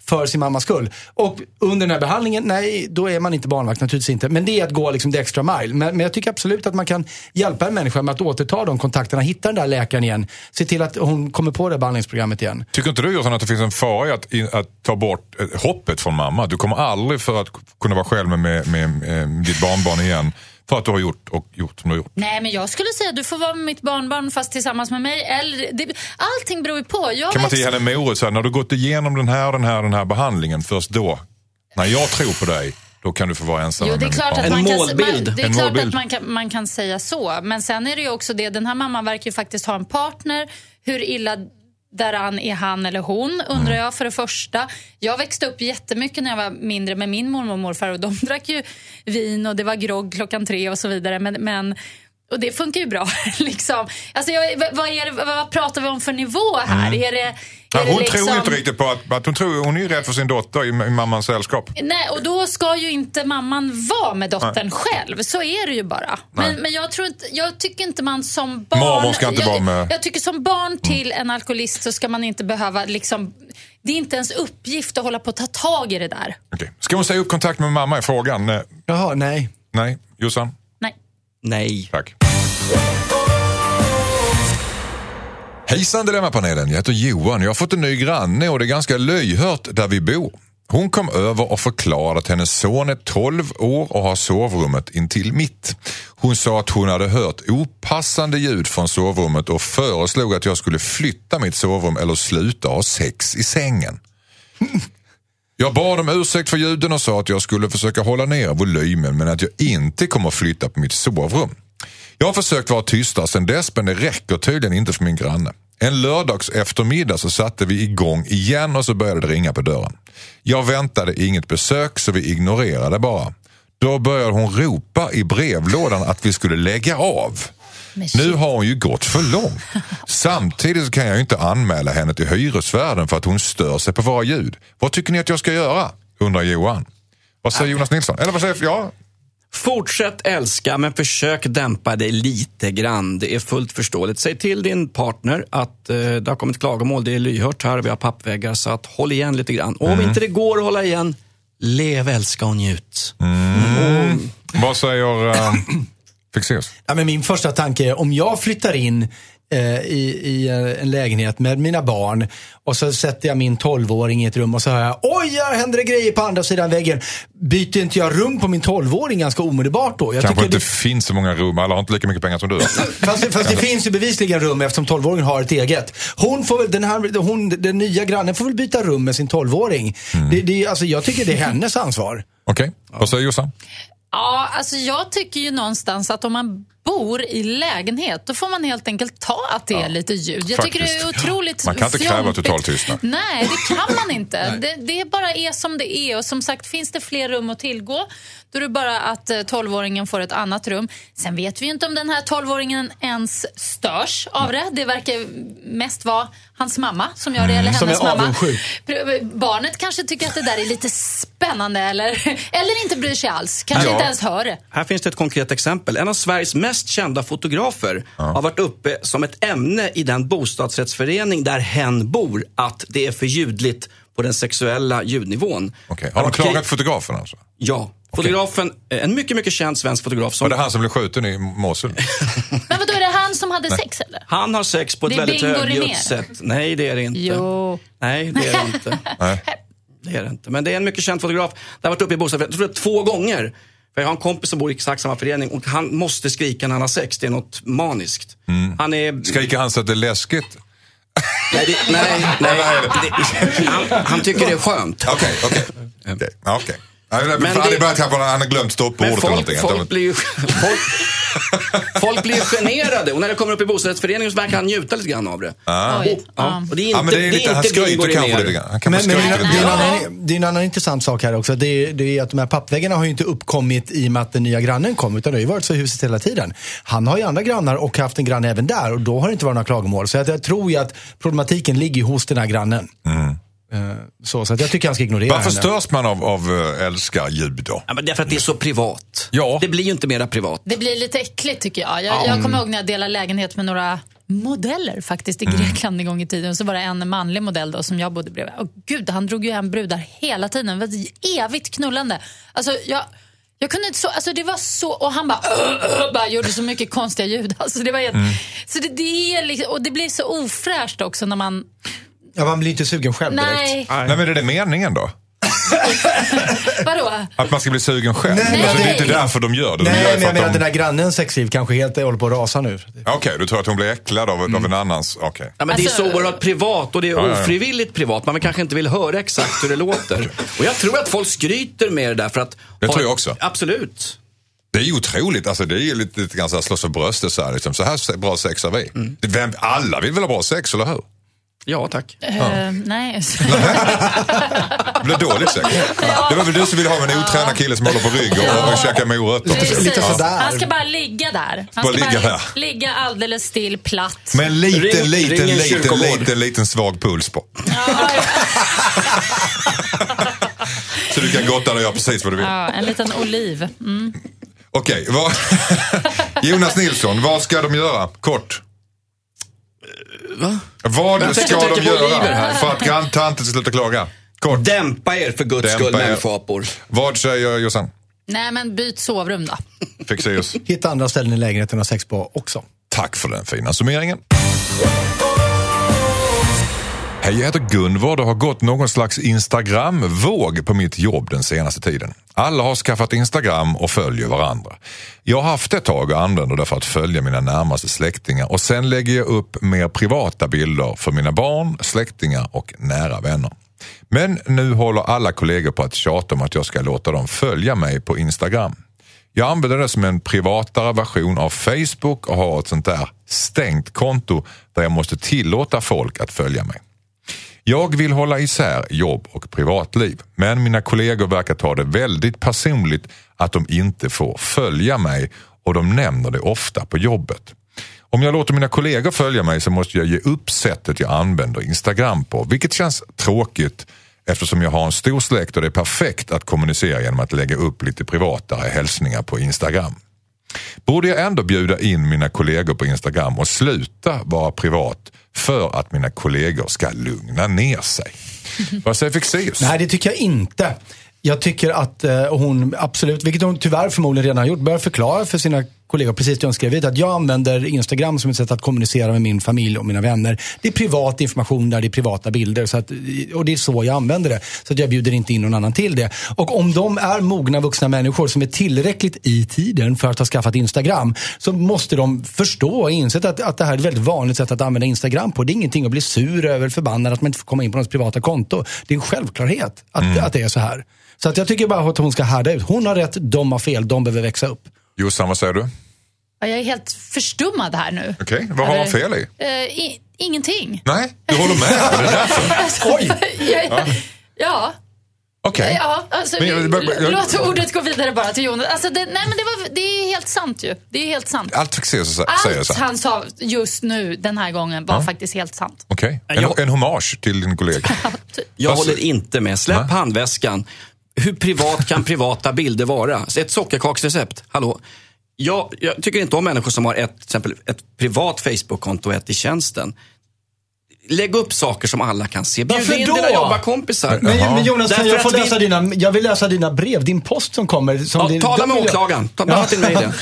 Speaker 4: för sin mammas skull. Och under den här behandlingen, nej, då är man inte barnvakt. Naturligtvis inte. Men det är att gå liksom the extra mile. Men, men jag tycker absolut att man kan hjälpa en människa med att återta de kontakterna, hitta den där läkaren igen. Se till att hon kommer på det behandlingsprogrammet igen.
Speaker 1: Tycker inte du Jossan att det finns en fara i att, att ta bort eh, hoppet från mamma? Du kommer aldrig för att kunna vara själv med, med, med, eh, ditt barnbarn igen för att du har gjort och gjort som du har gjort.
Speaker 2: Nej, men jag skulle säga att du får vara med mitt barnbarn fast tillsammans med mig. Eller, det, allting beror ju på. Jag
Speaker 1: Kan man inte ge henne en morot? När du gått igenom den här, den här, den här behandlingen, först då, när jag tror på dig, då kan du få vara ensam
Speaker 2: Jo,
Speaker 1: med
Speaker 2: det är klart
Speaker 1: barn.
Speaker 2: att
Speaker 3: En
Speaker 2: man kan,
Speaker 3: målbild.
Speaker 2: man, det är
Speaker 1: En
Speaker 2: klart
Speaker 1: målbild.
Speaker 2: att man kan, man kan säga så. Men sen är det ju också det, den här mamman verkar ju faktiskt ha en partner. Hur illa däran är han eller hon, undrar
Speaker 1: Mm.
Speaker 2: jag för det första. Jag växte upp jättemycket när jag var mindre med min mormor och morfar och de drack ju vin och det var grogg klockan tre och så vidare. Men, men och det funkar ju bra. liksom. alltså, jag, vad, är det, vad pratar vi om för nivå här? Är det, är
Speaker 1: Mm. Ja,
Speaker 2: det
Speaker 1: hon
Speaker 2: liksom...
Speaker 1: tror inte riktigt på att, att hon, tror, hon är ju rädd för sin dotter i, i mammans sällskap.
Speaker 2: Nej, och då ska ju inte mamman vara med dottern själv. Så är det ju bara. Men, men jag, tror inte, jag tycker inte man som barn...
Speaker 1: Mormor ska inte
Speaker 2: jag,
Speaker 1: vara med.
Speaker 2: Jag tycker som barn till en alkoholist så ska man inte behöva liksom... Det är inte ens uppgift att hålla på att ta tag i det där.
Speaker 1: Okej. Ska hon säga upp kontakt med mamma i frågan? Eh,
Speaker 4: Jaha, nej.
Speaker 1: Nej, Jossan?
Speaker 2: Nej.
Speaker 1: Tack. Hejsan Dilemmapanelen, jag heter Johan. Jag har fått en ny granne och det är ganska löjhört där vi bor. Hon kom över och förklarade att hennes son är 12 år och har sovrummet intill mitt. Hon sa att hon hade hört opassande ljud från sovrummet och föreslog att jag skulle flytta mitt sovrum eller sluta ha sex i sängen. Jag bad om ursäkt för ljuden och sa att jag skulle försöka hålla ner volymen men att jag inte kommer flytta på mitt sovrum. Jag har försökt vara tystare sedan dess men det räcker tydligen inte för min granne. En lördags eftermiddag så satte vi igång igen och så började det ringa på dörren. Jag väntade inget besök så vi ignorerade bara. Då började hon ropa i brevlådan att vi skulle lägga av. Nu har hon ju gått för långt. Samtidigt så kan jag ju inte anmäla henne till hyresvärden för att hon stör sig på våra ljud. Vad tycker ni att jag ska göra? undrar Johan. Vad säger Jonas Nilsson? Eller vad säger ja?
Speaker 3: Fortsätt älska, men försök dämpa dig lite grann. Det är fullt förståeligt. Säg till din partner att eh, det har kommit klagomål, det är lyhört här, vi har pappväggar, så att håll igen lite grann. Och om inte det går att hålla igen, lev, älska och njut.
Speaker 1: Vad säger uh, Fexeus?
Speaker 4: Ja, men min första tanke är om jag flyttar in eh, i, i eh, en lägenhet med mina barn och så sätter jag min 12-åring i ett rum och så hör jag oj, här händer det grejer på andra sidan väggen. Byter inte jag rum på min 12-åring ganska omedelbart då? Jag
Speaker 1: Kanske inte finns så många rum, alla har inte lika mycket pengar som du.
Speaker 4: Fast, det- fast det finns ju bevisligen rum eftersom 12-åringen har ett eget. Hon får väl, den, här, hon, den nya grannen får väl byta rum med sin 12-åring. Det, det, alltså, jag tycker det är hennes ansvar.
Speaker 1: Okej, vad säger Jossan?
Speaker 2: Ja, alltså jag tycker ju någonstans att om man bor i lägenhet, då får man helt enkelt ta att det är lite ljud. Jag tycker det är
Speaker 1: faktiskt.
Speaker 2: otroligt
Speaker 1: Man kan inte kräva
Speaker 2: fjompigt.
Speaker 1: total tystnad.
Speaker 2: Nej, det kan man inte. det, det bara är som det är. Och som sagt, finns det fler rum att tillgå, då är det bara att eh, 12-åringen får ett annat rum. Sen vet vi ju inte om den här 12-åringen ens störs av det. Det verkar mest vara hans mamma som gör det, eller
Speaker 4: Som
Speaker 2: hennes
Speaker 4: är
Speaker 2: mamma.
Speaker 4: avundsjuk.
Speaker 2: Barnet kanske tycker att det där är lite spännande eller, eller inte bryr sig alls. Kanske
Speaker 3: Ja.
Speaker 2: inte ens hör det.
Speaker 3: Här finns det ett konkret exempel. En av Sveriges mest kända fotografer har varit uppe som ett ämne i den bostadsrättsförening där hen bor att det är för ljudligt på den sexuella ljudnivån.
Speaker 1: Okej. Har de klagat fotografen alltså?
Speaker 3: Ja. Fotografen, eh, en mycket, mycket känd svensk fotograf som
Speaker 1: Var det han som blev skjuten i Mosul?
Speaker 2: Men vadå, är det han som hade sex eller?
Speaker 3: Han har sex på ett väldigt högljutt sätt. Nej, det är det inte.
Speaker 2: Jo.
Speaker 3: Nej, det är det inte.
Speaker 1: Nej.
Speaker 3: Det är det inte. Men det är en mycket känd fotograf. Det har varit uppe i bostadsrätt, jag tror det är två gånger. För jag har en kompis som bor i exakt samma förening och han måste skrika när han har sex. Det är något maniskt. Han är...
Speaker 1: Skriker han så att det är läskigt?
Speaker 3: Nej, det, nej, nej. Han, han tycker det är skönt.
Speaker 1: Okej, okej. Okej, ja, okej.
Speaker 3: Men
Speaker 1: för Han
Speaker 3: det-
Speaker 1: kanske han har glömt stoppordet eller
Speaker 3: folk,
Speaker 1: någonting.
Speaker 3: folk, blir ju, folk, folk blir ju generade och när det kommer upp i bostadsrättsföreningen så verkar han njuta lite grann av det.
Speaker 2: Oj.
Speaker 3: Ja,
Speaker 2: Ja.
Speaker 3: och det är inte,
Speaker 1: Ja, men det är lite,
Speaker 3: inte Bingo Rimér.
Speaker 4: det, är en annan, det är en annan intressant sak här också. Det är, det är att de här pappväggarna har ju inte uppkommit i och med att den nya grannen kom, utan det har ju varit så i huset hela tiden. Han har ju andra grannar och haft en granne även där och då har det inte varit några klagomål. Så att jag tror ju att problematiken ligger hos den här grannen. Eh, Så, så att jag tycker han ska ignorera
Speaker 1: Varför
Speaker 4: henne.
Speaker 1: störs man av, av äh, älskarljud då?
Speaker 3: Ja, men därför att det är så privat.
Speaker 1: Ja.
Speaker 3: Det blir ju inte mera privat.
Speaker 2: Det blir lite äckligt tycker jag. Jag, jag kommer ihåg när jag delade lägenhet med några modeller faktiskt i Grekland en gång i tiden. Så var det en manlig modell då som jag bodde bredvid. Och gud, han drog ju hem brudar hela tiden. Det var evigt knullande. Alltså, jag, jag kunde inte så, alltså det var så, och han bara, bara gjorde så mycket konstiga ljud. Alltså det var helt, så det, det är liksom, och det blir så ofräscht också när man,
Speaker 4: Ja, man blir inte sugen själv direkt.
Speaker 2: nej,
Speaker 1: Nej, men är det meningen då?
Speaker 2: vadå?
Speaker 1: Att man ska bli sugen själv?
Speaker 4: Nej,
Speaker 1: alltså, det är inte därför de gör det. De
Speaker 4: Nej,
Speaker 1: gör det
Speaker 4: men jag
Speaker 1: att
Speaker 4: menar
Speaker 1: de...
Speaker 4: den där grannens sexliv kanske helt håller på att rasa nu.
Speaker 1: Okej, du tror att hon blir äcklad av, av en annans... Okej.
Speaker 3: Ja, men det är
Speaker 2: Alltså-
Speaker 3: så oerhört privat och det är
Speaker 1: Ja, ja, ja.
Speaker 3: ofrivilligt privat. Man kanske inte vill höra exakt hur det låter. Och jag tror att folk skryter med det där för att...
Speaker 1: Det tror jag också.
Speaker 3: Absolut.
Speaker 1: Det är ju otroligt. Alltså, det är ju lite, lite grann så här slåss för bröstet. Så här, liksom. så här se- bra sex har vi. Det- Vem, alla vill väl ha bra sex, eller hur?
Speaker 3: Ja, tack.
Speaker 2: Eh, nej.
Speaker 1: Det blir dåligt sex. Det var väl du som ville ha en otränad kille som håller på rygg och, och käkar morötter.
Speaker 2: Precis.
Speaker 4: lite sådär.
Speaker 2: Han ska bara ligga där. Han
Speaker 1: Bara
Speaker 2: ska
Speaker 1: ligga
Speaker 2: bara
Speaker 1: där.
Speaker 2: ligga alldeles still, platt.
Speaker 1: Med en liten,
Speaker 3: Ring-
Speaker 1: liten,
Speaker 3: ring en
Speaker 1: liten, liten, liten svag puls på.
Speaker 2: Ja,
Speaker 1: Så du kan gotta dig och göra precis vad du vill.
Speaker 2: ja, en liten oliv. Mm.
Speaker 1: Okej. Jonas Nilsson, vad ska de göra? Kort.
Speaker 3: Va?
Speaker 1: Vad
Speaker 3: Jag
Speaker 1: ska de göra
Speaker 3: här.
Speaker 1: för att granntanten ska sluta klaga? Kort.
Speaker 3: Dämpa er för guds
Speaker 1: Dämpa
Speaker 3: skull, människoapor.
Speaker 1: Vad säger Jossan?
Speaker 2: Nej, men byt sovrum då.
Speaker 1: Fexeus.
Speaker 4: Hitta andra ställen i lägenheten att ha sex på också.
Speaker 1: Tack för den fina summeringen. Hej, jag heter Gunvor Det har gått någon slags Instagram-våg på mitt jobb den senaste tiden. Alla har skaffat Instagram och följer varandra. Jag har haft ett tag och använder det för att följa mina närmaste släktingar och sen lägger jag upp mer privata bilder för mina barn, släktingar och nära vänner. Men nu håller alla kollegor på att tjata om att jag ska låta dem följa mig på Instagram. Jag använder det som en privatare version av Facebook och har ett sånt där stängt konto där jag måste tillåta folk att följa mig. Jag vill hålla isär jobb och privatliv, men mina kollegor verkar ta det väldigt personligt att de inte får följa mig och de nämner det ofta på jobbet. Om jag låter mina kollegor följa mig så måste jag ge upp sättet jag använder Instagram på, vilket känns tråkigt eftersom jag har en stor släkt och det är perfekt att kommunicera genom att lägga upp lite privatare hälsningar på Instagram. Borde jag ändå bjuda in mina kollegor på Instagram och sluta vara privat för att mina kollegor ska lugna ner sig? Vad säger Fexeus?
Speaker 4: Nej, det tycker jag inte. Jag tycker att eh, hon absolut, vilket hon tyvärr förmodligen redan har gjort, bör förklara för sina kollegor precis det hon skrev hit, att jag använder Instagram som ett sätt att kommunicera med min familj och mina vänner. Det är privat information där det är privata bilder så att, och det är så jag använder det. Så att jag bjuder inte in någon annan till det. Och om de är mogna vuxna människor som är tillräckligt i tiden för att ha skaffat Instagram så måste de förstå och inse att, att det här är ett väldigt vanligt sätt att använda Instagram på. Det är ingenting att bli sur över, förbannad att man inte får komma in på någons privata konto. Det är en självklarhet att, att det är så här. Så att jag tycker bara att hon ska härda ut. Hon har rätt, de har fel, de behöver växa upp.
Speaker 1: Jossan, vad säger du?
Speaker 2: Ja, Jag är helt förstummad här nu.
Speaker 1: Okej, vad har hon fel i?
Speaker 2: Eh, i, ingenting.
Speaker 1: Nej, du håller med? Det är därför?
Speaker 2: Oj! ja, ja.
Speaker 1: Okej.
Speaker 2: Ja, alltså,
Speaker 1: Men jag- jag- jag-
Speaker 2: låt ordet gå vidare bara till Jonas. Alltså, det, nej, men det, var, det är helt sant ju. Det är helt sant.
Speaker 1: Allt Fexeus säger
Speaker 2: Allt
Speaker 1: så.
Speaker 2: han sa just nu den här gången var faktiskt helt sant.
Speaker 1: Okej, en,
Speaker 3: Jag-
Speaker 1: en hommage till din kollega.
Speaker 3: Jag
Speaker 1: Vad-
Speaker 3: håller inte med. Släpp handväskan. Hur privat kan privata bilder vara? Ett sockerkaksrecept, hallå? Jag, jag tycker inte om människor som har ett, till exempel ett privat Facebook-konto och ett i tjänsten lägg upp saker som alla kan se. Bjud
Speaker 4: Varför
Speaker 3: in
Speaker 4: då?
Speaker 3: dina jobbarkompisar.
Speaker 4: Men, men Jonas, kan
Speaker 3: Därför
Speaker 4: jag få
Speaker 3: att vi-
Speaker 4: läsa dina, jag vill läsa dina brev, din post som kommer. Som
Speaker 3: Ja,
Speaker 4: din,
Speaker 3: tala med åklagaren. Ta bara till mig det.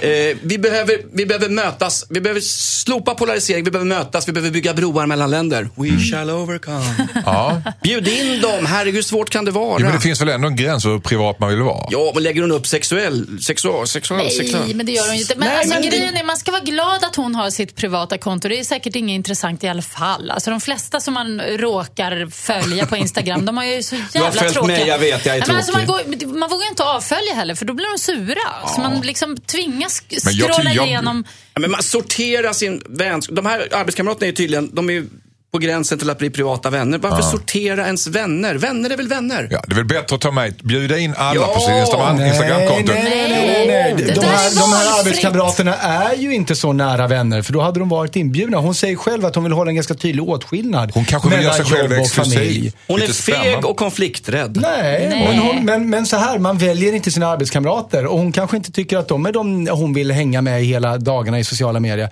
Speaker 3: Eh, vi, behöver, vi behöver mötas. Vi behöver slopa polarisering. Vi behöver mötas. Vi behöver bygga broar mellan länder. We
Speaker 4: Mm.
Speaker 3: shall overcome.
Speaker 1: Ja.
Speaker 3: Bjud in dem. Herregud, hur svårt kan det vara?
Speaker 1: Jo, men det finns väl ändå en gräns för hur privat man vill vara?
Speaker 3: Ja, men lägger hon upp sexuell, sexual, sexual, sexual.
Speaker 2: Nej, men det gör hon ju inte. Men,
Speaker 3: Nej,
Speaker 2: alltså,
Speaker 3: men det-
Speaker 2: grejen är, man ska vara glad att hon har sitt privata konto. Det är säkert inget intressant i alla fall. Alltså, de flesta som man råkar följa på Instagram, de har ju så jävla
Speaker 3: har följt
Speaker 2: tråkiga...
Speaker 3: mig, jag vet, jag är
Speaker 2: Ja, men alltså, man,
Speaker 3: tråkig.
Speaker 2: går, man vågar inte avfölja heller, för då blir de sura. Så man liksom tvingas
Speaker 1: Men jag
Speaker 2: scrolla igenom...
Speaker 3: Ja, men man sorterar sin vänskap. De här arbetskamraterna är ju tydligen, de är ju på gränsen till att bli privata vänner. Varför sortera ens vänner? Vänner är väl vänner?
Speaker 1: Ja, det är väl bättre att ta med, bjuda in alla
Speaker 3: Ja,
Speaker 1: på sin Instagram,
Speaker 4: Nej,
Speaker 1: Instagramkonto.
Speaker 4: nej, nej, nej, nej.
Speaker 2: Det
Speaker 4: De,
Speaker 2: där
Speaker 4: här,
Speaker 2: är
Speaker 4: de här arbetskamraterna är ju inte så nära vänner, för då hade de varit inbjudna. Hon säger själv att hon vill hålla en ganska tydlig åtskillnad
Speaker 1: Hon kanske vill göra sig själv exklusiv.
Speaker 3: Hon är feg och konflikträdd.
Speaker 4: Nej,
Speaker 2: Nej.
Speaker 4: Men, hon, men, men så här, man väljer inte sina arbetskamrater och hon kanske inte tycker att de är de hon vill hänga med hela dagarna i sociala medier.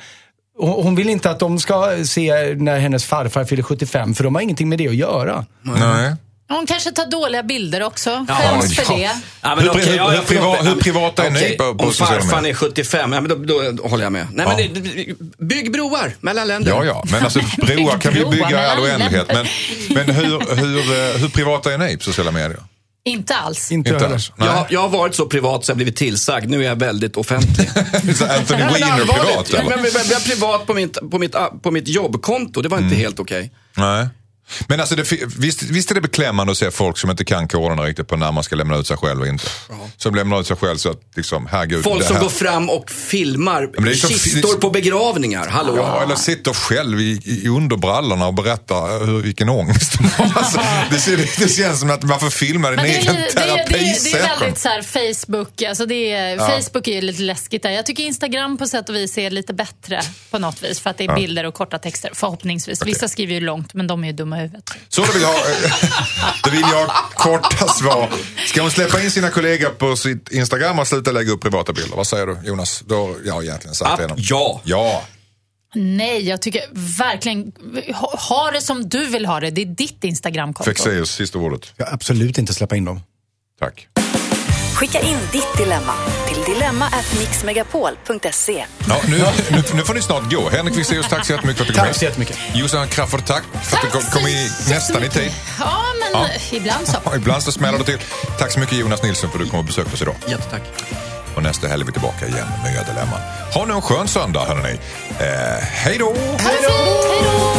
Speaker 4: Hon vill inte att de ska se när hennes farfar fyller 75, för de har ingenting med det att göra.
Speaker 1: Nej.
Speaker 2: Hon kanske tar dåliga bilder också.
Speaker 3: Ja,
Speaker 2: Skäms för det.
Speaker 3: Ja,
Speaker 1: Hur-
Speaker 3: okej,
Speaker 1: hur-
Speaker 3: ja,
Speaker 1: hur
Speaker 3: jag-
Speaker 1: priva-
Speaker 3: förlåt.
Speaker 1: hur privata är ni på- på
Speaker 3: Om farfar är 75, ja, men då, då håller jag med. Nej,
Speaker 1: Ja.
Speaker 3: men bygg broar mellan länder.
Speaker 1: Ja, ja, men alltså broar kan vi bygga i all oändlighet. Men, men hur, hur, eh, hur privata är ni på sociala medier?
Speaker 2: Inte alls.
Speaker 4: Inte,
Speaker 1: Inte alls.
Speaker 3: Jag, har- jag har varit så privat så jag har blivit tillsagd. Nu är jag väldigt offentlig.
Speaker 1: Så Anthony Weiner privat
Speaker 3: Ja,
Speaker 1: eller?
Speaker 3: men, men, jag är privat på mitt, på, mitt, på mitt jobbkonto. Det var inte helt okej.
Speaker 1: Nej. Men alltså, det, visst, visst är det beklämmande att se folk som inte kan koderna riktigt på när man ska lämna ut sig själv och inte. Som lämnar ut sig själv så att, liksom, herregud.
Speaker 3: Folk
Speaker 1: det
Speaker 3: som går fram och filmar
Speaker 1: men det är så-
Speaker 3: kistor på begravningar. Hallå?
Speaker 1: Ja, eller sitter själv i, i underbrallorna och berättar hur, vilken ångest de har. Alltså, det, ser- det känns som att man får filma din
Speaker 2: Men det, är,
Speaker 1: egen
Speaker 2: li- det, är,
Speaker 1: terapisession.
Speaker 2: väldigt så här Facebook, alltså det är, Facebook är ju lite läskigt där. Jag tycker Instagram på sätt och vis är lite bättre på något vis för att det är bilder och korta texter förhoppningsvis. Vissa skriver ju långt men de är ju dumma i huvudet.
Speaker 1: Så då vill jag, då vill jag ha korta svar. Ska hon släppa in sina kollegor på sitt Instagram och sluta lägga upp privata bilder? Vad säger du Jonas? Då, jag har egentligen sagt
Speaker 3: Ah,
Speaker 1: redan.
Speaker 3: ja.
Speaker 1: Ja.
Speaker 2: Nej, jag tycker verkligen, ha, ha det som du vill ha det. Det är ditt Instagramkonto.
Speaker 1: Fexeus, sista ordet.
Speaker 4: Jag absolut inte släppa in dem.
Speaker 1: Tack.
Speaker 5: Skicka in ditt dilemma till dilemma@mixmegapol.se.
Speaker 1: Ja, nu, nu, nu får ni snart gå. Henrik Fexeus, tack så jättemycket för att du kom
Speaker 4: Tack så jättemycket.
Speaker 1: Jossan Crafoord, tack för att du kom, kom i nästan i tid.
Speaker 2: Ja, men ibland så.
Speaker 1: Ja, ibland så smäller det till. Tack så mycket Jonas Nilsson för att du kom och besökte oss idag.
Speaker 3: Jättetack.
Speaker 1: Och nästa helg är vi tillbaka igen med nya dilemman. Ha nu en skön söndag hörni. Eh, hej då!
Speaker 2: Hej då!